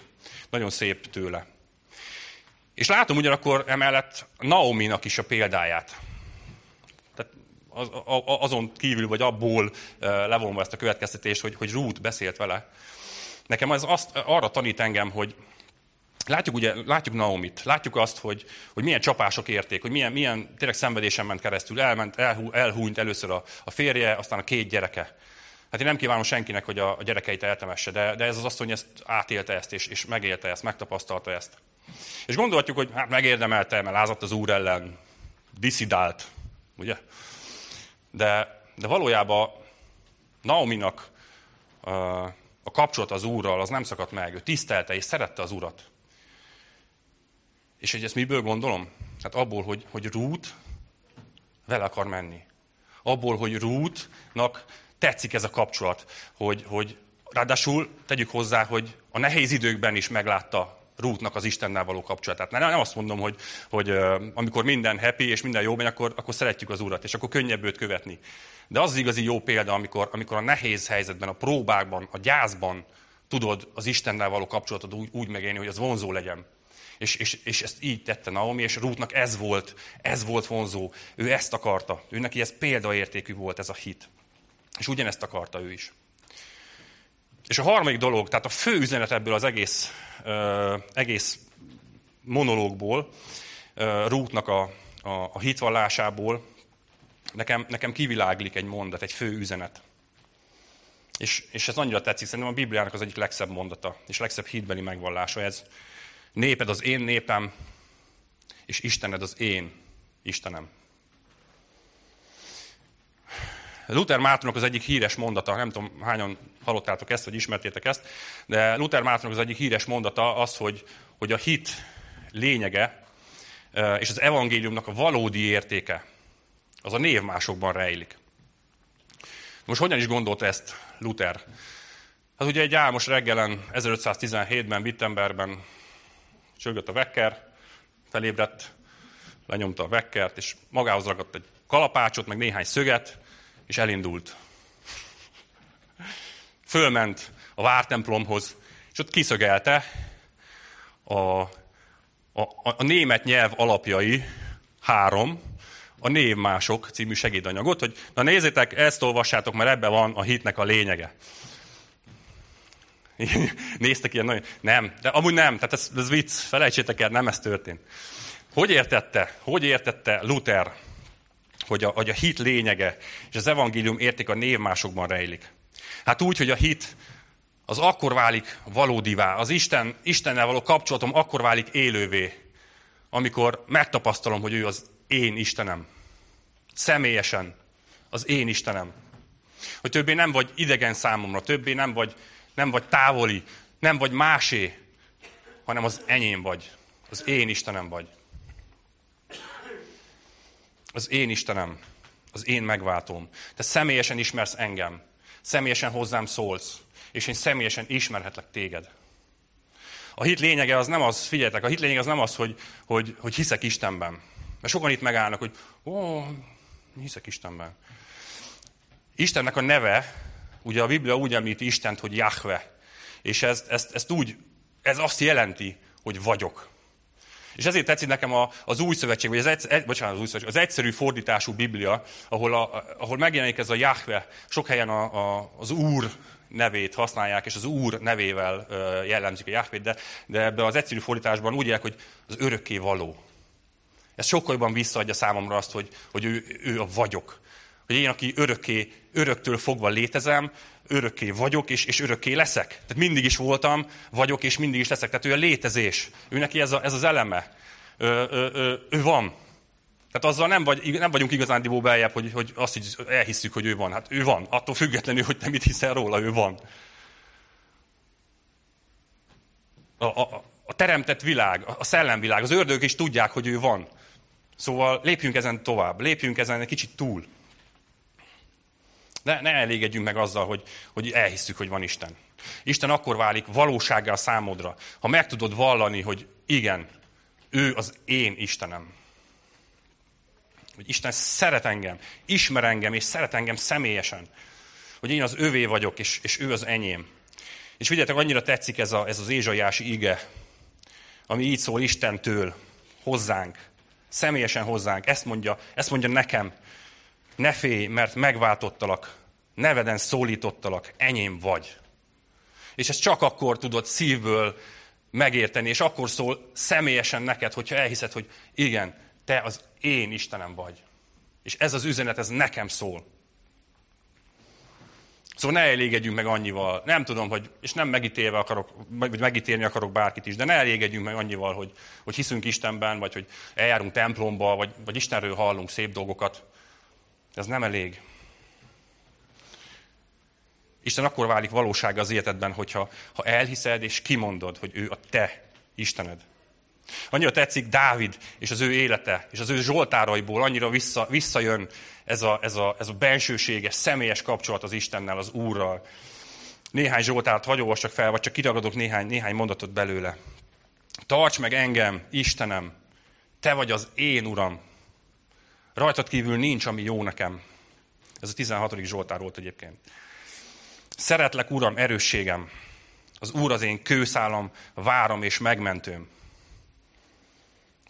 nagyon szép tőle. És látom ugyanakkor emellett Naomi-nak is a példáját. Tehát az, azon kívül, vagy abból levonva ezt a következtetést, hogy, hogy Ruth beszélt vele. Nekem ez azt, arra tanít engem, hogy látjuk, ugye, látjuk Naomit, látjuk azt, hogy, hogy milyen csapások érték, hogy milyen, milyen tényleg szenvedésen ment keresztül, elment, elhú, elhúnyt először a, a férje, aztán a két gyereke. Hát én nem kívánom senkinek, hogy a, a gyerekeit eltemesse, de, de ez az asszony ezt átélte ezt, és, és megélte ezt, megtapasztalta ezt. És gondolhatjuk, hogy hát megérdemelte, mert lázadt az úr ellen, diszidált, ugye? De, de valójában Naominak a kapcsolat az úrral az nem szakadt meg. Ő tisztelte és szerette az urat. És hogy ezt miből gondolom? Hát abból, hogy, hogy Ruth vele akar menni. abból, hogy Rútnak tetszik ez a kapcsolat, hogy, hogy ráadásul tegyük hozzá, hogy a nehéz időkben is meglátta Rútnak az Istennel való kapcsolatát. Nem, nem azt mondom, hogy, hogy amikor minden happy és minden jó megy, akkor, akkor szeretjük az Urat, és akkor könnyebb őt követni. De az az igazi jó példa, amikor, amikor a nehéz helyzetben, a próbákban, a gyászban tudod az Istennel való kapcsolatot úgy, úgy megélni, hogy az vonzó legyen. És, és, és ezt így tette Naomi, és Rútnak ez volt, ez volt vonzó. Ő ezt akarta. Ő neki ez példaértékű volt, ez a hit. És ugyanezt akarta ő is. És a harmadik dolog, tehát a fő üzenet ebből az egész, uh, egész monológból, uh, Rútnak a, a, a hitvallásából, nekem, nekem kiviláglik egy mondat, egy fő üzenet. És, és ez annyira tetszik, szerintem a Bibliának az egyik legszebb mondata, és legszebb hitbeli megvallása ez. Néped az én népem, és Istened az én Istenem. Luther Mártonok az egyik híres mondata, nem tudom hányan hallottátok ezt, vagy ismertétek ezt, de Luther Mártonok az egyik híres mondata az, hogy, hogy a hit lényege és az evangéliumnak a valódi értéke az a névmásokban rejlik. Most hogyan is gondolta ezt Luther? Hát ugye egy álmos reggelen 1517-ben Wittenbergben csörgött a vekker, felébredt, lenyomta a vekkert, és magához ragadt egy kalapácsot, meg néhány szöget, és elindult. Fölment a vártemplomhoz, és ott kiszögelte a, a, a német nyelv alapjai, három, a Névmások című segédanyagot, hogy na nézzétek, ezt olvassátok, mert ebben van a hitnek a lényege. Néztek ilyen nagyon... Nem, de amúgy nem, tehát ez, ez vicc, felejtsétek el, nem ez történt. Hogy értette, hogy értette Luther hogy a, hogy a hit lényege és az evangélium érték a névmásokban rejlik. Hát úgy, hogy a hit az akkor válik valódivá, az Isten, Istennel való kapcsolatom akkor válik élővé, amikor megtapasztalom, hogy ő az én Istenem. Személyesen az én Istenem. Hogy többé nem vagy idegen számomra, többé nem vagy, nem vagy távoli, nem vagy másé, hanem az enyém vagy. Az én Istenem vagy az én Istenem, az én megváltóm. Te személyesen ismersz engem, személyesen hozzám szólsz, és én személyesen ismerhetlek téged. A hit lényege az nem az, figyeljetek, a hit lényege az nem az, hogy, hogy, hogy hiszek Istenben. Mert sokan itt megállnak, hogy ó, hiszek Istenben. Istennek a neve, ugye a Biblia úgy említi Istent, hogy Jahve. És ezt, ezt, ezt úgy, ez azt jelenti, hogy vagyok. És ezért tetszik nekem a, az új szövetség, vagy az, egy, bocsánat, az, új szövetség, az egyszerű fordítású Biblia, ahol, a, ahol megjelenik ez a Jahve, sok helyen a, a, az Úr nevét használják, és az Úr nevével jellemzik a Jahvét, de, de ebben az egyszerű fordításban úgy jelek, hogy az örökké való. Ez sokkal jobban visszaadja számomra azt, hogy, hogy ő, ő a vagyok. Hogy én, aki örökké, öröktől fogva létezem, örökké vagyok, és, és örökké leszek. Tehát mindig is voltam, vagyok, és mindig is leszek. Tehát ő a létezés. Ő neki ez, a, ez az eleme. Ö, ö, ö, ő van. Tehát azzal nem, vagy, nem vagyunk igazán beljebb, hogy, hogy azt hogy elhisszük, hogy ő van. Hát ő van. Attól függetlenül, hogy te mit hiszel róla, ő van. A, a, a teremtett világ, a szellemvilág, az ördögök is tudják, hogy ő van. Szóval lépjünk ezen tovább, lépjünk ezen egy kicsit túl. Ne, ne elégedjünk meg azzal, hogy, hogy elhisszük, hogy van Isten. Isten akkor válik valósággá a számodra, ha meg tudod vallani, hogy igen, ő az én Istenem. Hogy Isten szeret engem, ismer engem, és szeret engem személyesen. Hogy én az övé vagyok, és, és ő az enyém. És figyeljetek, annyira tetszik ez, a, ez az ézsaiási ige, ami így szól Istentől, hozzánk, személyesen hozzánk. Ezt mondja, ezt mondja nekem, ne félj, mert megváltottalak, neveden szólítottalak, enyém vagy. És ezt csak akkor tudod szívből megérteni, és akkor szól személyesen neked, hogyha elhiszed, hogy igen, te az én Istenem vagy. És ez az üzenet, ez nekem szól. Szóval ne elégedjünk meg annyival. Nem tudom, hogy, és nem megítélve akarok, vagy megítélni akarok bárkit is, de ne elégedjünk meg annyival, hogy, hogy hiszünk Istenben, vagy hogy eljárunk templomba, vagy, vagy Istenről hallunk szép dolgokat. Ez nem elég. Isten akkor válik valósága az életedben, hogyha ha elhiszed és kimondod, hogy ő a te Istened. annyira tetszik Dávid és az ő élete, és az ő zsoltáraiból annyira vissza, visszajön ez a, ez, a, ez a bensőséges, személyes kapcsolat az Istennel, az Úrral. Néhány zsoltárt hagyolvas csak fel, vagy csak kiragadok néhány, néhány mondatot belőle. Tarts meg engem, Istenem, te vagy az én Uram. Rajtad kívül nincs, ami jó nekem. Ez a 16. Zsoltár volt egyébként. Szeretlek, Uram, erősségem. Az Úr az én kőszálam, várom és megmentőm.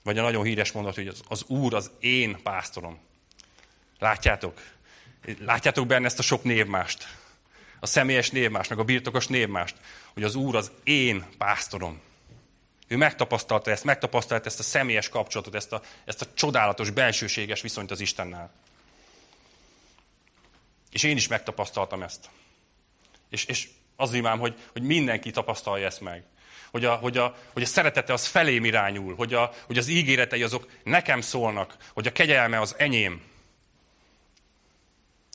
Vagy a nagyon híres mondat, hogy az, az Úr az én pásztorom. Látjátok? Látjátok benne ezt a sok névmást? A személyes névmást, meg a birtokos névmást, hogy az Úr az én pásztorom. Ő megtapasztalta ezt, megtapasztalta ezt a személyes kapcsolatot, ezt a, ezt a csodálatos, bensőséges viszonyt az Istennel. És én is megtapasztaltam ezt. És, és az imám, hogy, hogy mindenki tapasztalja ezt meg. Hogy a, hogy, a, hogy a szeretete az felém irányul, hogy, a, hogy az ígéretei azok nekem szólnak, hogy a kegyelme az enyém,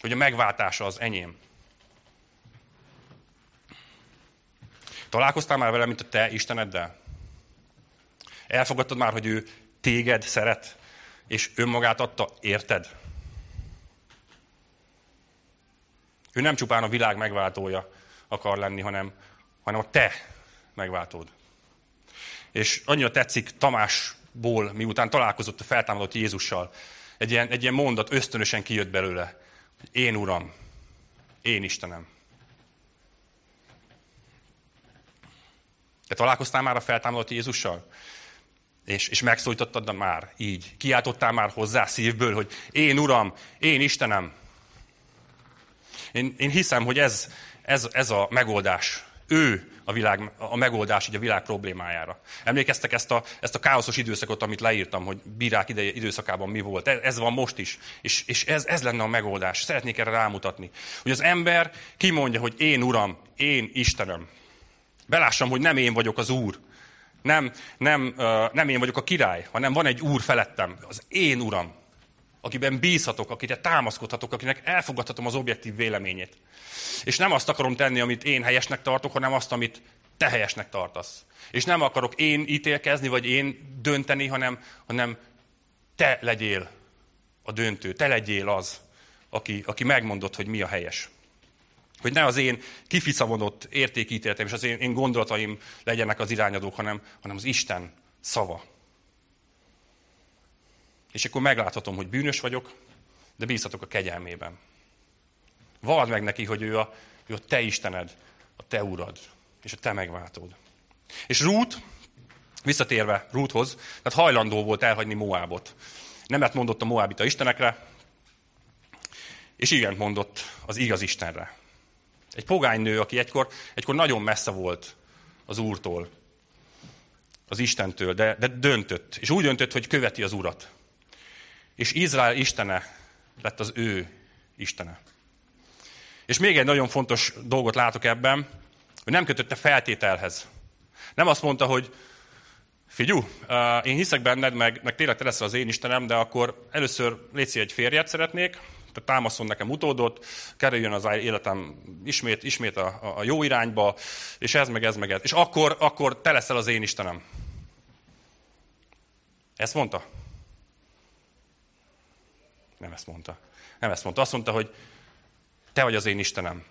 hogy a megváltása az enyém. Találkoztál már vele, mint a te Isteneddel? Elfogadtad már, hogy ő téged szeret, és önmagát adta, érted? Ő nem csupán a világ megváltója akar lenni, hanem, hanem a te megváltód. És annyira tetszik Tamásból, miután találkozott a feltámadott Jézussal, egy ilyen, egy ilyen mondat ösztönösen kijött belőle. Én Uram, én Istenem. Te találkoztál már a feltámadott Jézussal? És, és megszólítottad már így. Kiáltottál már hozzá szívből, hogy én Uram, én Istenem. Én, én hiszem, hogy ez, ez, ez a megoldás. Ő a, világ, a megoldás így a világ problémájára. Emlékeztek ezt a, ezt a káoszos időszakot, amit leírtam, hogy bírák ideje, időszakában mi volt. Ez, ez van most is. És, és ez, ez lenne a megoldás. Szeretnék erre rámutatni. Hogy az ember kimondja, hogy én Uram, én Istenem. Belássam, hogy nem én vagyok az Úr. Nem, nem, nem én vagyok a király, hanem van egy Úr felettem. Az én Uram akiben bízhatok, akire támaszkodhatok, akinek elfogadhatom az objektív véleményét. És nem azt akarom tenni, amit én helyesnek tartok, hanem azt, amit te helyesnek tartasz. És nem akarok én ítélkezni, vagy én dönteni, hanem, hanem te legyél a döntő, te legyél az, aki, aki megmondott, hogy mi a helyes. Hogy ne az én kificamodott értékítéletem és az én, én gondolataim legyenek az irányadók, hanem, hanem az Isten szava. És akkor megláthatom, hogy bűnös vagyok, de bízhatok a kegyelmében. Vald meg neki, hogy ő a, ő a te Istened, a te urad, és a te megváltód. És Rút, visszatérve Rúthoz, tehát hajlandó volt elhagyni Moábot. Nemet mondott a Moábita istenekre, és igen mondott az igaz Istenre. Egy pogány nő, aki egykor, egykor nagyon messze volt az Úrtól, az Istentől, de, de döntött. És úgy döntött, hogy követi az Urat és Izrael istene lett az ő istene. És még egy nagyon fontos dolgot látok ebben, hogy nem kötötte feltételhez. Nem azt mondta, hogy figyú, én hiszek benned, meg, meg tényleg te leszel az én Istenem, de akkor először létszi egy férjet szeretnék, tehát támaszol nekem utódot, kerüljön az életem ismét, ismét a, a jó irányba, és ez meg ez meg ez. És akkor, akkor te leszel az én Istenem. Ezt mondta? Nem ezt mondta. Nem ezt mondta. Azt mondta, hogy te vagy az én Istenem.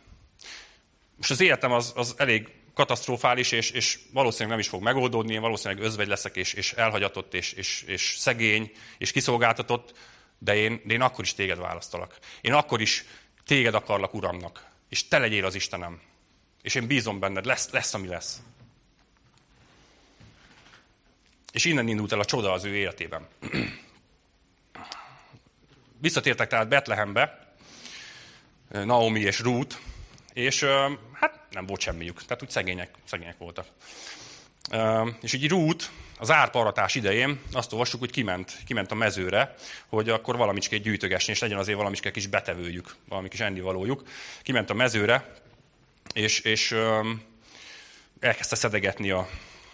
Most az életem az, az elég katasztrofális, és, és valószínűleg nem is fog megoldódni, én valószínűleg özvegy leszek, és, és elhagyatott, és, és, és szegény, és kiszolgáltatott, de én, de én akkor is téged választalak. Én akkor is téged akarlak, Uramnak, és te legyél az Istenem. És én bízom benned, lesz, lesz ami lesz. És innen indult el a csoda az ő életében. Visszatértek tehát Betlehembe, Naomi és Ruth, és hát nem volt semmiük, tehát úgy szegények, szegények voltak. És így Ruth az árparatás idején azt olvassuk, hogy kiment, kiment a mezőre, hogy akkor valamicskét gyűjtögesni, és legyen azért valamicske kis betevőjük, valami kis ennivalójuk. Kiment a mezőre, és, és elkezdte szedegetni a,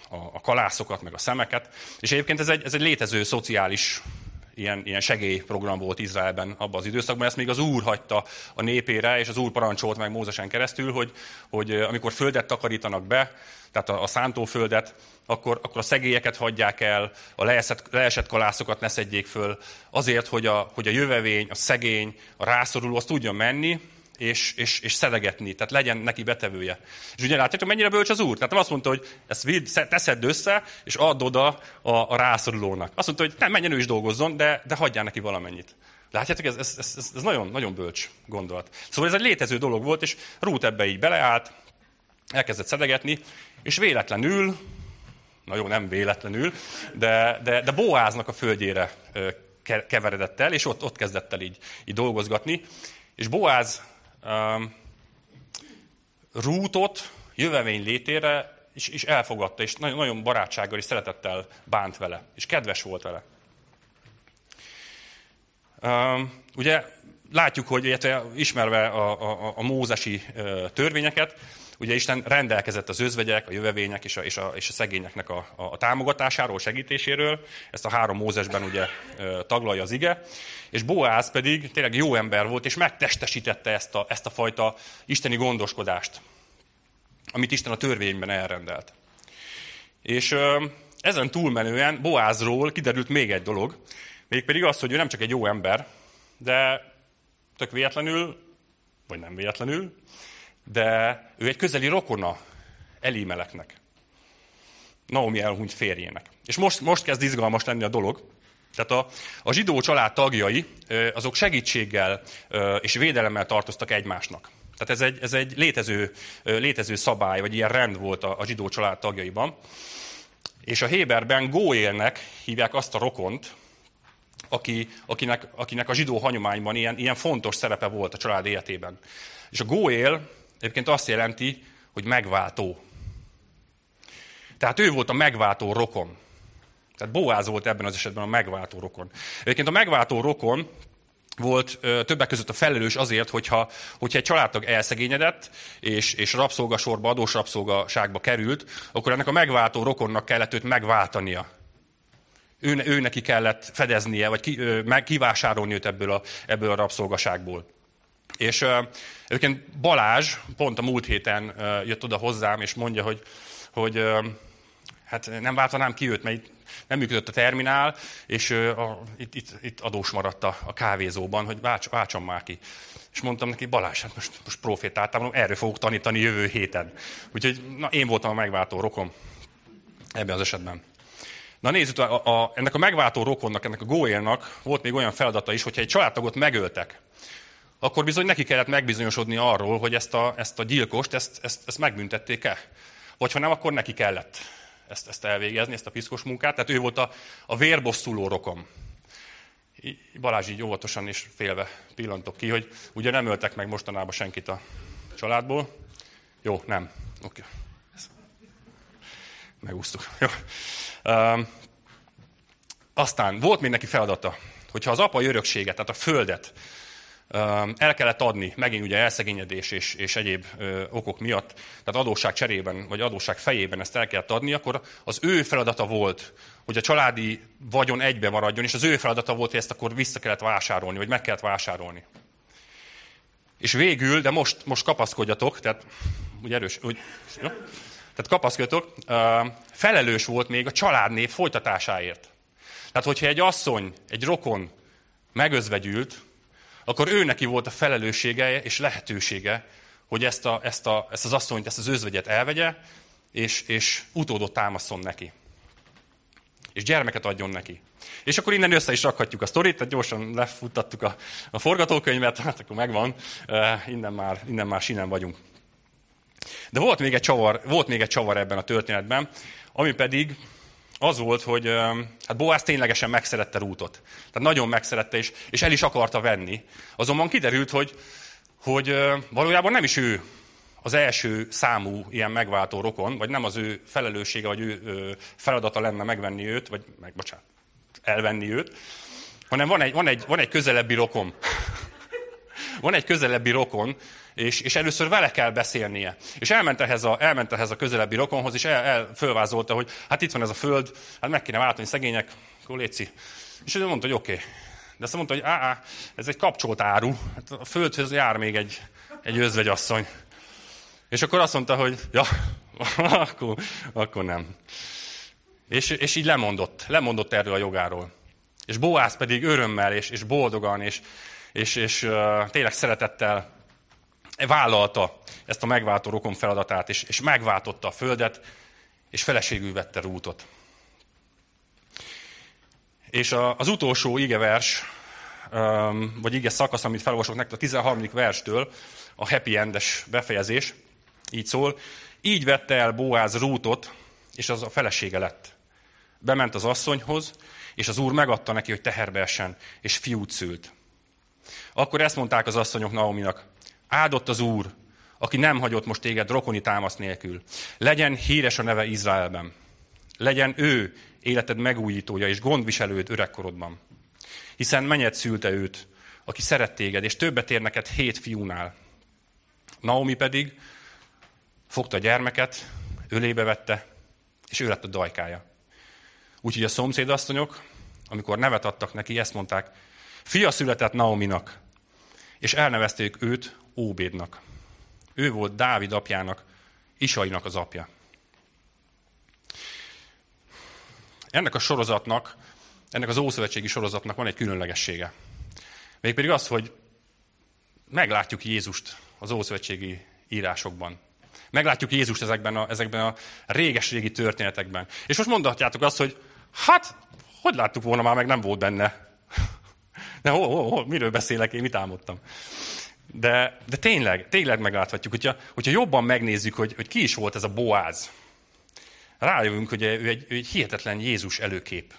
a, a kalászokat, meg a szemeket. És egyébként ez egy, ez egy létező szociális ilyen, ilyen segélyprogram volt Izraelben abban az időszakban. Ezt még az Úr hagyta a népére, és az Úr parancsolt meg Mózesen keresztül, hogy, hogy amikor földet takarítanak be, tehát a, a szántóföldet, akkor, akkor a szegélyeket hagyják el, a leesett, leesett kalászokat ne szedjék föl, azért, hogy a, hogy a jövevény, a szegény, a rászoruló az tudjon menni, és, és, és szedegetni, tehát legyen neki betevője. És ugye látjátok, mennyire bölcs az úr? Tehát nem azt mondta, hogy ezt vidd, teszed össze, és add oda a, a rászorulónak. Azt mondta, hogy nem, menjen ő is dolgozzon, de, de hagyjál neki valamennyit. Látjátok, ez, ez, ez, ez nagyon, nagyon bölcs gondolat. Szóval ez egy létező dolog volt, és Rút ebbe így beleállt, elkezdett szedegetni, és véletlenül, na jó, nem véletlenül, de, de, de Boáznak a földjére keveredett el, és ott, ott kezdett el így, így dolgozgatni. És Boáz Rútot jövevény létére is, is elfogadta, és nagyon, nagyon barátsággal és szeretettel bánt vele, és kedves volt vele. Ugye látjuk, hogy illetve ismerve a, a, a mózesi törvényeket, ugye Isten rendelkezett az özvegyek, a jövevények és a, és a, és a szegényeknek a, a támogatásáról, segítéséről. Ezt a három Mózesben ugye taglalja az ige. És Boáz pedig tényleg jó ember volt, és megtestesítette ezt a, ezt a fajta isteni gondoskodást, amit Isten a törvényben elrendelt. És ezen túlmenően Boázról kiderült még egy dolog, mégpedig az, hogy ő nem csak egy jó ember, de tök véletlenül, vagy nem véletlenül, de ő egy közeli rokona Elimeleknek. Naomi elhunyt férjének. És most, most kezd izgalmas lenni a dolog. Tehát a, a zsidó család tagjai, azok segítséggel és védelemmel tartoztak egymásnak. Tehát ez egy, ez egy létező, létező szabály, vagy ilyen rend volt a, a zsidó család tagjaiban. És a Héberben Góélnek hívják azt a rokont, aki, akinek, akinek a zsidó hagyományban ilyen, ilyen fontos szerepe volt a család életében. És a Góél Egyébként azt jelenti, hogy megváltó. Tehát ő volt a megváltó rokon. Tehát Boáz volt ebben az esetben a megváltó rokon. Egyébként a megváltó rokon volt ö, többek között a felelős azért, hogyha, hogyha egy családtag elszegényedett, és, és rabszolgasorba, adós rabszolgaságba került, akkor ennek a megváltó rokonnak kellett őt megváltania. Ő, ő neki kellett fedeznie, vagy ki, ö, meg, kivásárolni őt ebből a, ebből a rabszolgaságból. És uh, egyébként Balázs pont a múlt héten jött oda hozzám, és mondja, hogy, hogy hát nem váltanám ki őt, mert itt nem működött a terminál, és a, itt, itt, itt adós maradt a, a kávézóban, hogy válts, váltsam már ki. És mondtam neki, Balázs, hát most, most profétáltam, mondom, erről fogok tanítani jövő héten. Úgyhogy na, én voltam a megváltó rokom ebben az esetben. Na nézzük, a, a, ennek a megváltó rokonnak, ennek a Góélnak volt még olyan feladata is, hogyha egy családtagot megöltek, akkor bizony neki kellett megbizonyosodni arról, hogy ezt a, ezt a gyilkost, ezt, ezt, ezt megbüntették-e. Vagy ha nem, akkor neki kellett ezt, ezt elvégezni, ezt a piszkos munkát. Tehát ő volt a, a vérbosszuló rokom. Balázs így óvatosan és félve pillantok ki, hogy ugye nem öltek meg mostanában senkit a családból. Jó, nem. Oké. Okay. Megúsztuk. Jó. Um, aztán volt még neki feladata, hogyha az apa örökséget, tehát a földet el kellett adni, megint ugye elszegényedés és, és egyéb ö, okok miatt, tehát adósság cserében, vagy adósság fejében ezt el kellett adni, akkor az ő feladata volt, hogy a családi vagyon egybe maradjon, és az ő feladata volt, hogy ezt akkor vissza kellett vásárolni, vagy meg kellett vásárolni. És végül, de most, most kapaszkodjatok, tehát úgy erős, úgy, jó? tehát kapaszkodjatok, felelős volt még a családnév folytatásáért. Tehát, hogyha egy asszony, egy rokon megözvegyült, akkor ő neki volt a felelőssége és lehetősége, hogy ezt, a, ezt, a, ezt az asszonyt, ezt az özvegyet elvegye, és, és utódot támaszon neki. És gyermeket adjon neki. És akkor innen össze is rakhatjuk a sztorit, tehát gyorsan lefuttattuk a, a forgatókönyvet, hát akkor megvan, uh, innen, már, innen már sinem vagyunk. De volt még, egy csavar, volt még egy csavar ebben a történetben, ami pedig az volt, hogy hát Boaz ténylegesen megszerette Rútot. Tehát nagyon megszerette, és, és el is akarta venni. Azonban kiderült, hogy, hogy valójában nem is ő az első számú ilyen megváltó rokon, vagy nem az ő felelőssége, vagy ő feladata lenne megvenni őt, vagy meg, bocsánat, elvenni őt, hanem van egy, van egy, van egy közelebbi rokon. Van egy közelebbi rokon, és, és először vele kell beszélnie. És elment ehhez a, elment ehhez a közelebbi rokonhoz, és el, el fölvázolta, hogy hát itt van ez a föld, hát meg kéne váltani, szegények, akkor. És ő mondta, hogy oké. Okay. De azt mondta, hogy á, á, ez egy kapcsolt áru. Hát a földhöz jár még egy, egy özvegyasszony. És akkor azt mondta, hogy ja, akkor, akkor nem. És, és így lemondott, lemondott erről a jogáról. És Boász pedig örömmel és, és boldogan és, és, és tényleg szeretettel vállalta ezt a megváltó rokon feladatát, és, és megváltotta a földet, és feleségül vette rútot. És a, az utolsó igevers, vagy ige szakasz, amit felolvasok nektek a 13. verstől, a happy endes befejezés, így szól, így vette el Boáz rútot, és az a felesége lett. Bement az asszonyhoz, és az úr megadta neki, hogy teherbe essen, és fiút szült. Akkor ezt mondták az asszonyok Naominak, áldott az úr, aki nem hagyott most téged rokoni támasz nélkül. Legyen híres a neve Izraelben. Legyen ő életed megújítója és gondviselőd öregkorodban. Hiszen menyed szülte őt, aki szeret téged, és többet ér neked hét fiúnál. Naomi pedig fogta a gyermeket, ölébe vette, és ő lett a dajkája. Úgyhogy a szomszédasszonyok, amikor nevet adtak neki, ezt mondták, fia született Naominak, és elnevezték őt Óbédnak. Ő volt Dávid apjának, Isainak az apja. Ennek a sorozatnak, ennek az ószövetségi sorozatnak van egy különlegessége. Mégpedig az, hogy meglátjuk Jézust az ószövetségi írásokban. Meglátjuk Jézust ezekben a, ezekben a réges-régi történetekben. És most mondhatjátok azt, hogy hát, hogy láttuk volna már, meg nem volt benne. De hol, hol, hol, miről beszélek én, mit álmodtam? De, de tényleg, tényleg megláthatjuk, hogyha, hogyha jobban megnézzük, hogy, hogy ki is volt ez a Boáz. Rájövünk, hogy ő egy, ő egy hihetetlen Jézus előkép.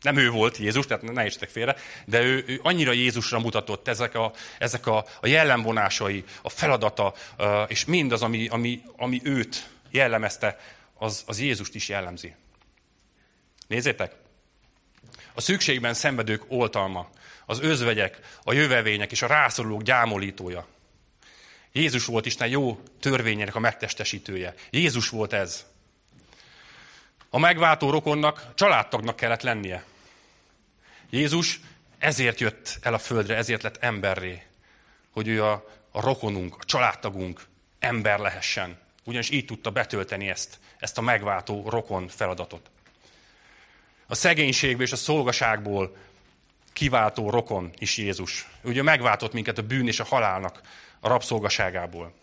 Nem ő volt Jézus, tehát ne értsetek félre, de ő, ő annyira Jézusra mutatott ezek a, ezek a, a jellemvonásai, a feladata, és mindaz, ami, ami, ami őt jellemezte, az, az Jézust is jellemzi. Nézzétek! A szükségben szenvedők oltalma, az özvegyek, a jövevények és a rászorulók gyámolítója. Jézus volt Isten jó törvényének a megtestesítője. Jézus volt ez. A megváltó rokonnak családtagnak kellett lennie. Jézus ezért jött el a földre, ezért lett emberré, hogy ő a, a rokonunk, a családtagunk ember lehessen. Ugyanis így tudta betölteni ezt, ezt a megváltó rokon feladatot. A szegénységből és a szolgaságból kiváltó rokon is Jézus. Ugye megváltott minket a bűn és a halálnak a rabszolgaságából.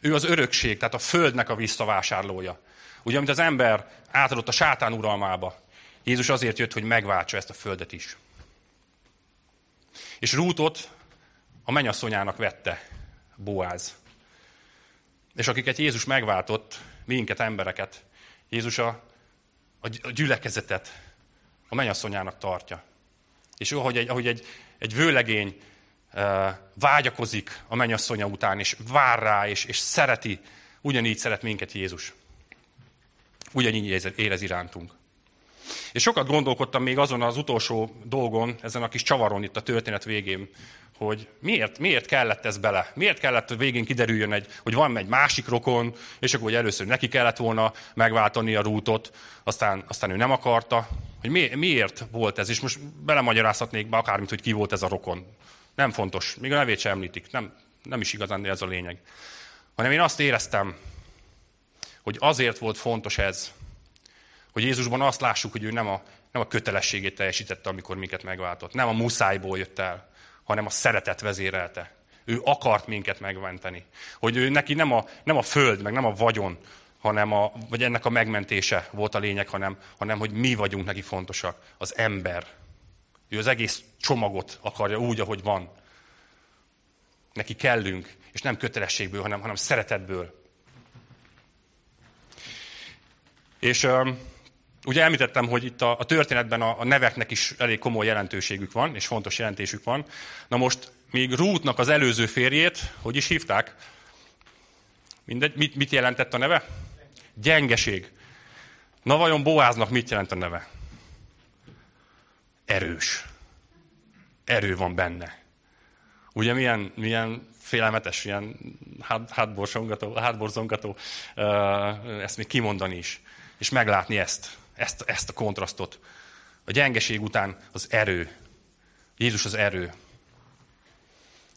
Ő az örökség, tehát a földnek a visszavásárlója. Ugye, amit az ember átadott a sátán uralmába, Jézus azért jött, hogy megváltsa ezt a földet is. És Rútot a mennyasszonyának vette Boáz. És akiket Jézus megváltott, minket, embereket, Jézus a, a gyülekezetet a mennyasszonyának tartja. És ahogy egy, ahogy egy, egy vőlegény vágyakozik a mennyasszonya után, és vár rá, és, és szereti, ugyanígy szeret minket Jézus. Ugyanígy érez irántunk. És sokat gondolkodtam még azon az utolsó dolgon, ezen a kis csavaron itt a történet végén, hogy miért, miért kellett ez bele? Miért kellett, végén kiderüljön, egy, hogy van egy másik rokon, és akkor hogy először neki kellett volna megváltani a rútot, aztán, aztán ő nem akarta. Hogy mi, miért volt ez? És most belemagyarázhatnék be akármit, hogy ki volt ez a rokon. Nem fontos, még a nevét sem említik, nem, nem is igazán ez a lényeg. Hanem én azt éreztem, hogy azért volt fontos ez, hogy Jézusban azt lássuk, hogy ő nem a, nem a kötelességét teljesítette, amikor minket megváltott. Nem a muszájból jött el, hanem a szeretet vezérelte. Ő akart minket megmenteni. Hogy ő neki nem a, nem a föld, meg nem a vagyon, hanem a, vagy ennek a megmentése volt a lényeg, hanem, hanem hogy mi vagyunk neki fontosak. Az ember. Ő az egész csomagot akarja úgy, ahogy van. Neki kellünk, és nem kötelességből, hanem, hanem szeretetből. És Ugye említettem, hogy itt a, a történetben a, a neveknek is elég komoly jelentőségük van, és fontos jelentésük van. Na most még Rútnak az előző férjét, hogy is hívták? Mindegy, mit, mit jelentett a neve? Gyengeség. Na vajon Boáznak mit jelent a neve? Erős. Erő van benne. Ugye milyen, milyen félelmetes, ilyen hát, hátborzongató, hátborzongató ezt még kimondani is, és meglátni ezt ezt, ezt a kontrasztot A gyengeség után az erő. Jézus az erő.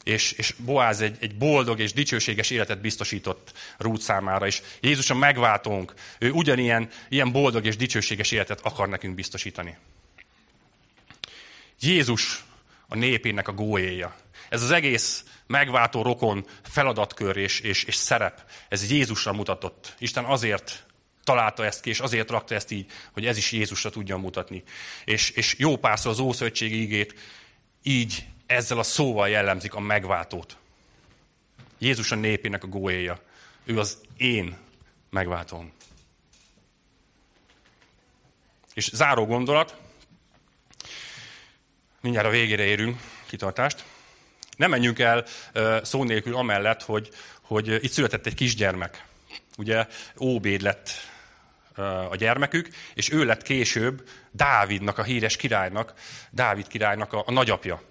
És, és Boáz egy, egy boldog és dicsőséges életet biztosított Rút számára, és Jézus a megváltónk, ő ugyanilyen ilyen boldog és dicsőséges életet akar nekünk biztosítani. Jézus a népének a góéja. Ez az egész megváltó rokon feladatkör és, és, és szerep, ez Jézusra mutatott. Isten azért találta ezt ki, és azért rakta ezt így, hogy ez is Jézusra tudja mutatni. És, és jó párszor az Ószövetségi ígét így ezzel a szóval jellemzik a megváltót. Jézus a népének a góéja. Ő az én megváltóm. És záró gondolat, mindjárt a végére érünk, kitartást. Nem menjünk el szó nélkül amellett, hogy, hogy itt született egy kisgyermek. Ugye Óbéd lett a gyermekük, és ő lett később Dávidnak, a híres királynak, Dávid királynak a, a nagyapja.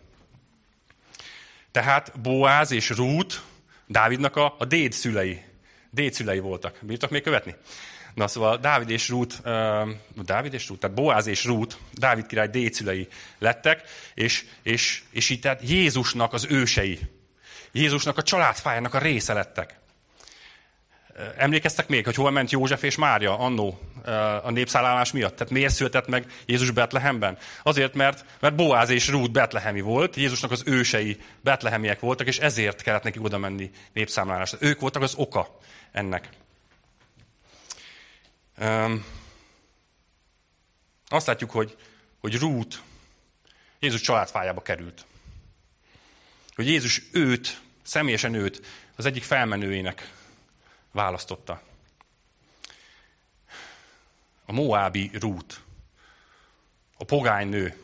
Tehát Boáz és Rút Dávidnak a, a déd szülei. Déd szülei voltak. Bírtak még követni? Na szóval Dávid és Rút, uh, Dávid és Rút, tehát Boáz és Rút, Dávid király dédszülei lettek, és, és, és így tehát Jézusnak az ősei. Jézusnak a családfájának a része lettek. Emlékeztek még, hogy hol ment József és Mária annó a népszállálás miatt? Tehát miért született meg Jézus Betlehemben? Azért, mert, mert Boáz és Rút betlehemi volt, Jézusnak az ősei betlehemiek voltak, és ezért kellett neki oda menni népszámlálásra. Ők voltak az oka ennek. Azt látjuk, hogy, hogy Rút Jézus családfájába került. Hogy Jézus őt, személyesen őt az egyik felmenőjének választotta. A Moábi Rút. A pogány nő.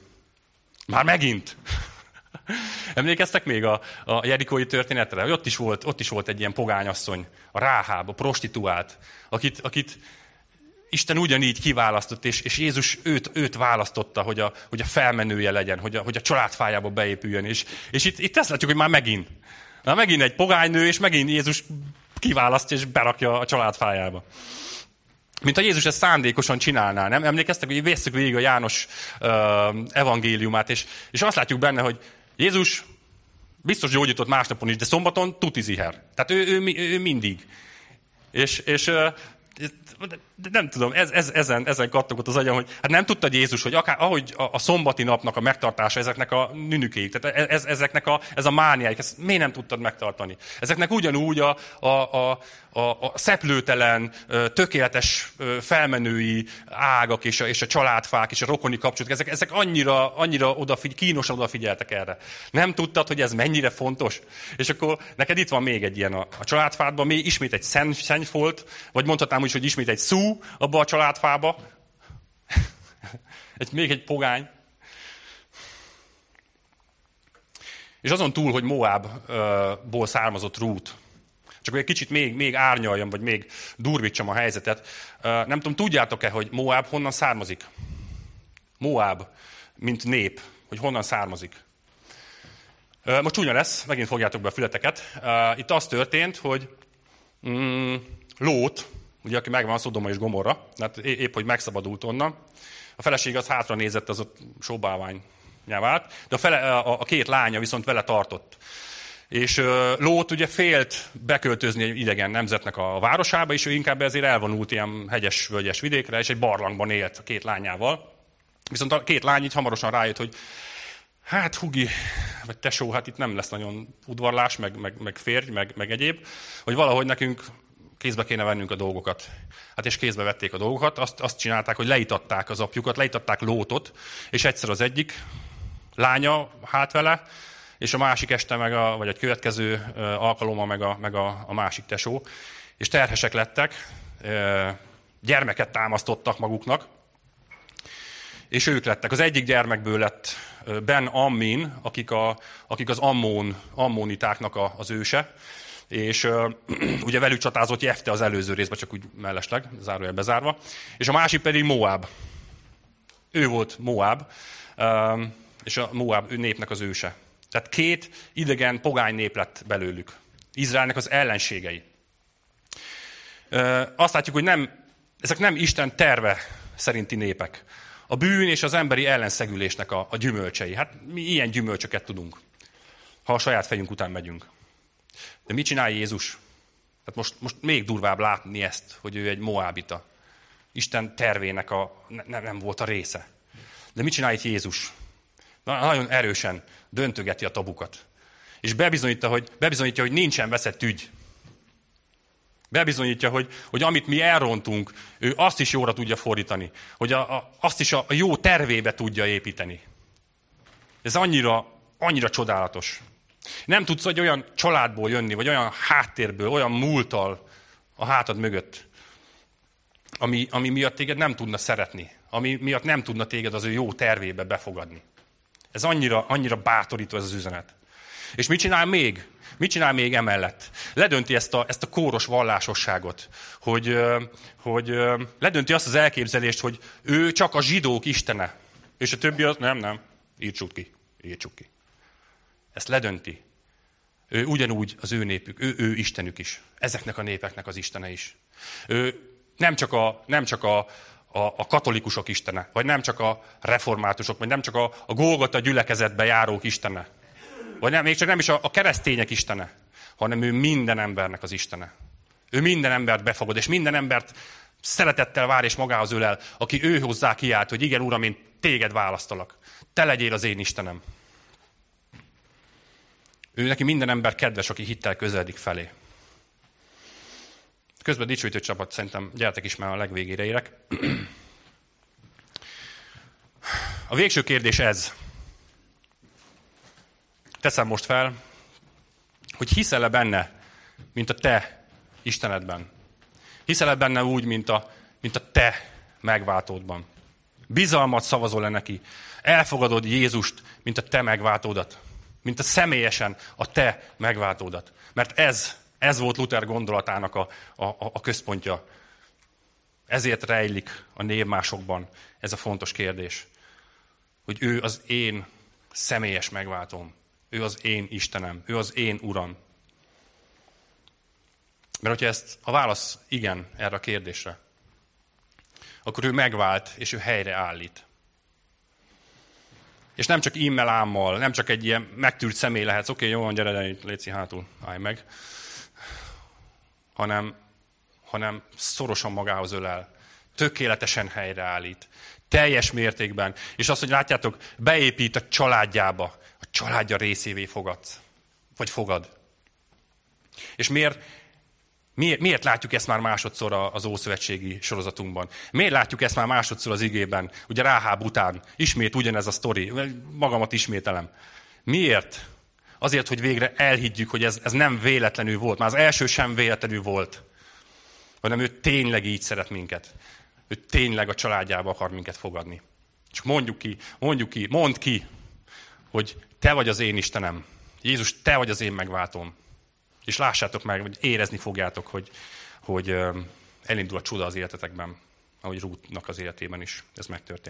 Már megint. Emlékeztek még a, a Jerikói történetre? Hogy ott is, volt, ott is volt egy ilyen pogányasszony, a Ráháb, a prostituált, akit, akit Isten ugyanígy kiválasztott, és, és Jézus őt, őt választotta, hogy a, hogy a felmenője legyen, hogy a, hogy a családfájába beépüljön. És, és itt, itt ezt látjuk, hogy már megint. Már megint egy pogánynő, és megint Jézus kiválasztja és berakja a családfájába. Mint a Jézus ezt szándékosan csinálná, nem? Emlékeztek, hogy vészük végig a János uh, evangéliumát, és, és azt látjuk benne, hogy Jézus biztos gyógyított másnapon is, de szombaton tuti ziher. Tehát ő, ő, ő, ő mindig. És, és de nem tudom, ez, ez, ezen, ezen kattogott az agyam, hogy hát nem tudta Jézus, hogy akár, ahogy a, a szombati napnak a megtartása ezeknek a nünükéig, tehát e, ez, ezeknek a, ez a mániáik, ezt miért nem tudtad megtartani? Ezeknek ugyanúgy a, a, a, a, a szeplőtelen, tökéletes felmenői ágak és a, és a családfák és a rokoni kapcsolatok, ezek, ezek annyira, annyira odafigy, kínosan odafigyeltek erre. Nem tudtad, hogy ez mennyire fontos? És akkor neked itt van még egy ilyen a, a családfádban, még ismét egy szennyfolt, vagy mondhatnám úgy, hogy ismét egy szú, abba a családfába. egy, még egy pogány. És azon túl, hogy Moábból származott Rút, csak hogy egy kicsit még, még árnyaljam, vagy még durvítsam a helyzetet. Nem tudom, tudjátok-e, hogy Moab honnan származik? Moab, mint nép, hogy honnan származik. Most csúnya lesz, megint fogjátok be a fületeket. Itt az történt, hogy mm, Lót, ugye, aki megvan Szodoma és Gomorra, hát épp, hogy megszabadult onnan. A feleség az hátra nézett, az ott sóbálvány vált, de a, fele, a, a két lánya viszont vele tartott. És Lót ugye félt beköltözni egy idegen nemzetnek a városába, és ő inkább ezért elvonult ilyen hegyes, völgyes vidékre, és egy barlangban élt a két lányával. Viszont a két lány így hamarosan rájött, hogy hát Hugi, vagy tesó, hát itt nem lesz nagyon udvarlás, meg, meg, meg férj, meg, meg egyéb, hogy valahogy nekünk kézbe kéne vennünk a dolgokat. Hát és kézbe vették a dolgokat, azt, azt csinálták, hogy leitatták az apjukat, leitatták lótot, és egyszer az egyik lánya hát vele, és a másik este, meg a, vagy egy következő alkalommal meg a, meg a, a másik tesó, és terhesek lettek, gyermeket támasztottak maguknak, és ők lettek. Az egyik gyermekből lett Ben Ammin, akik, a, akik az Ammon, Ammonitáknak a, az őse, és ugye velük csatázott Jefte az előző részben, csak úgy mellesleg, zárójel bezárva, és a másik pedig Moab. Ő volt Moab, és a Moab népnek az őse. Tehát két idegen pogány nép lett belőlük. Izraelnek az ellenségei. Uh, azt látjuk, hogy nem, ezek nem Isten terve szerinti népek, a bűn és az emberi ellenszegülésnek a, a gyümölcsei. Hát mi ilyen gyümölcsöket tudunk, ha a saját fejünk után megyünk. De mit csinál Jézus? Hát most, most még durvább látni ezt, hogy ő egy moábita. Isten tervének a, ne, nem volt a része. De mit csinál itt Jézus? Na, nagyon erősen döntögeti a tabukat. És bebizonyítja, hogy, bebizonyítja, hogy nincsen veszett ügy. Bebizonyítja, hogy, hogy amit mi elrontunk, ő azt is jóra tudja fordítani. Hogy a, a, azt is a, a jó tervébe tudja építeni. Ez annyira, annyira csodálatos. Nem tudsz hogy olyan családból jönni, vagy olyan háttérből, olyan múltal a hátad mögött, ami, ami miatt téged nem tudna szeretni, ami miatt nem tudna téged az ő jó tervébe befogadni. Ez annyira, annyira bátorító ez az üzenet. És mit csinál még? Mit csinál még emellett? Ledönti ezt a, ezt a kóros vallásosságot, hogy, hogy ledönti azt az elképzelést, hogy ő csak a zsidók istene. És a többi az nem, nem, írtsuk ki, írtsuk ki. Ezt ledönti. Ő ugyanúgy az ő népük, ő, ő Istenük is. Ezeknek a népeknek az Istene is. Ő nem csak a, nem csak a, a, a katolikusok Istene, vagy nem csak a reformátusok, vagy nem csak a, a Golgota gyülekezetbe járók Istene, vagy nem, még csak nem is a, a keresztények Istene, hanem ő minden embernek az Istene. Ő minden embert befogad, és minden embert szeretettel vár és magához ölel, aki ő hozzá kiállt, hogy igen, Uram, én téged választalak. Te legyél az én Istenem. Ő neki minden ember kedves, aki hittel közeledik felé. Közben dicsőítő csapat, szerintem gyertek is már a legvégére érek. A végső kérdés ez. Teszem most fel, hogy hiszel-e benne, mint a te Istenedben? Hiszel-e benne úgy, mint a, mint a te megváltódban? Bizalmat szavazol-e neki? Elfogadod Jézust, mint a te megváltódat? Mint a személyesen a te megváltódat. Mert ez, ez volt Luther gondolatának a, a, a központja. Ezért rejlik a névmásokban ez a fontos kérdés. Hogy ő az én személyes megváltóm. Ő az én Istenem. Ő az én Uram. Mert hogyha ezt a válasz igen erre a kérdésre, akkor ő megvált, és ő helyre állít. És nem csak immel ámmal, nem csak egy ilyen megtűrt személy lehetsz, oké, okay, jó van, gyere, de léci hátul, állj meg. Hanem, hanem szorosan magához ölel, tökéletesen helyreállít, teljes mértékben. És azt, hogy látjátok, beépít a családjába, a családja részévé fogadsz. Vagy fogad. És miért, Miért, miért látjuk ezt már másodszor az Ószövetségi sorozatunkban? Miért látjuk ezt már másodszor az igében? Ugye Ráháb után ismét ugyanez a sztori, magamat ismételem. Miért? Azért, hogy végre elhiggyük, hogy ez, ez nem véletlenül volt. Már az első sem véletlenül volt. Hanem ő tényleg így szeret minket. Ő tényleg a családjába akar minket fogadni. Csak mondjuk ki, mondjuk ki, mondd ki, hogy te vagy az én Istenem. Jézus, te vagy az én megváltom. És lássátok meg, hogy érezni fogjátok, hogy, hogy elindul a csoda az életetekben, ahogy Rútnak az életében is ez megtörtént.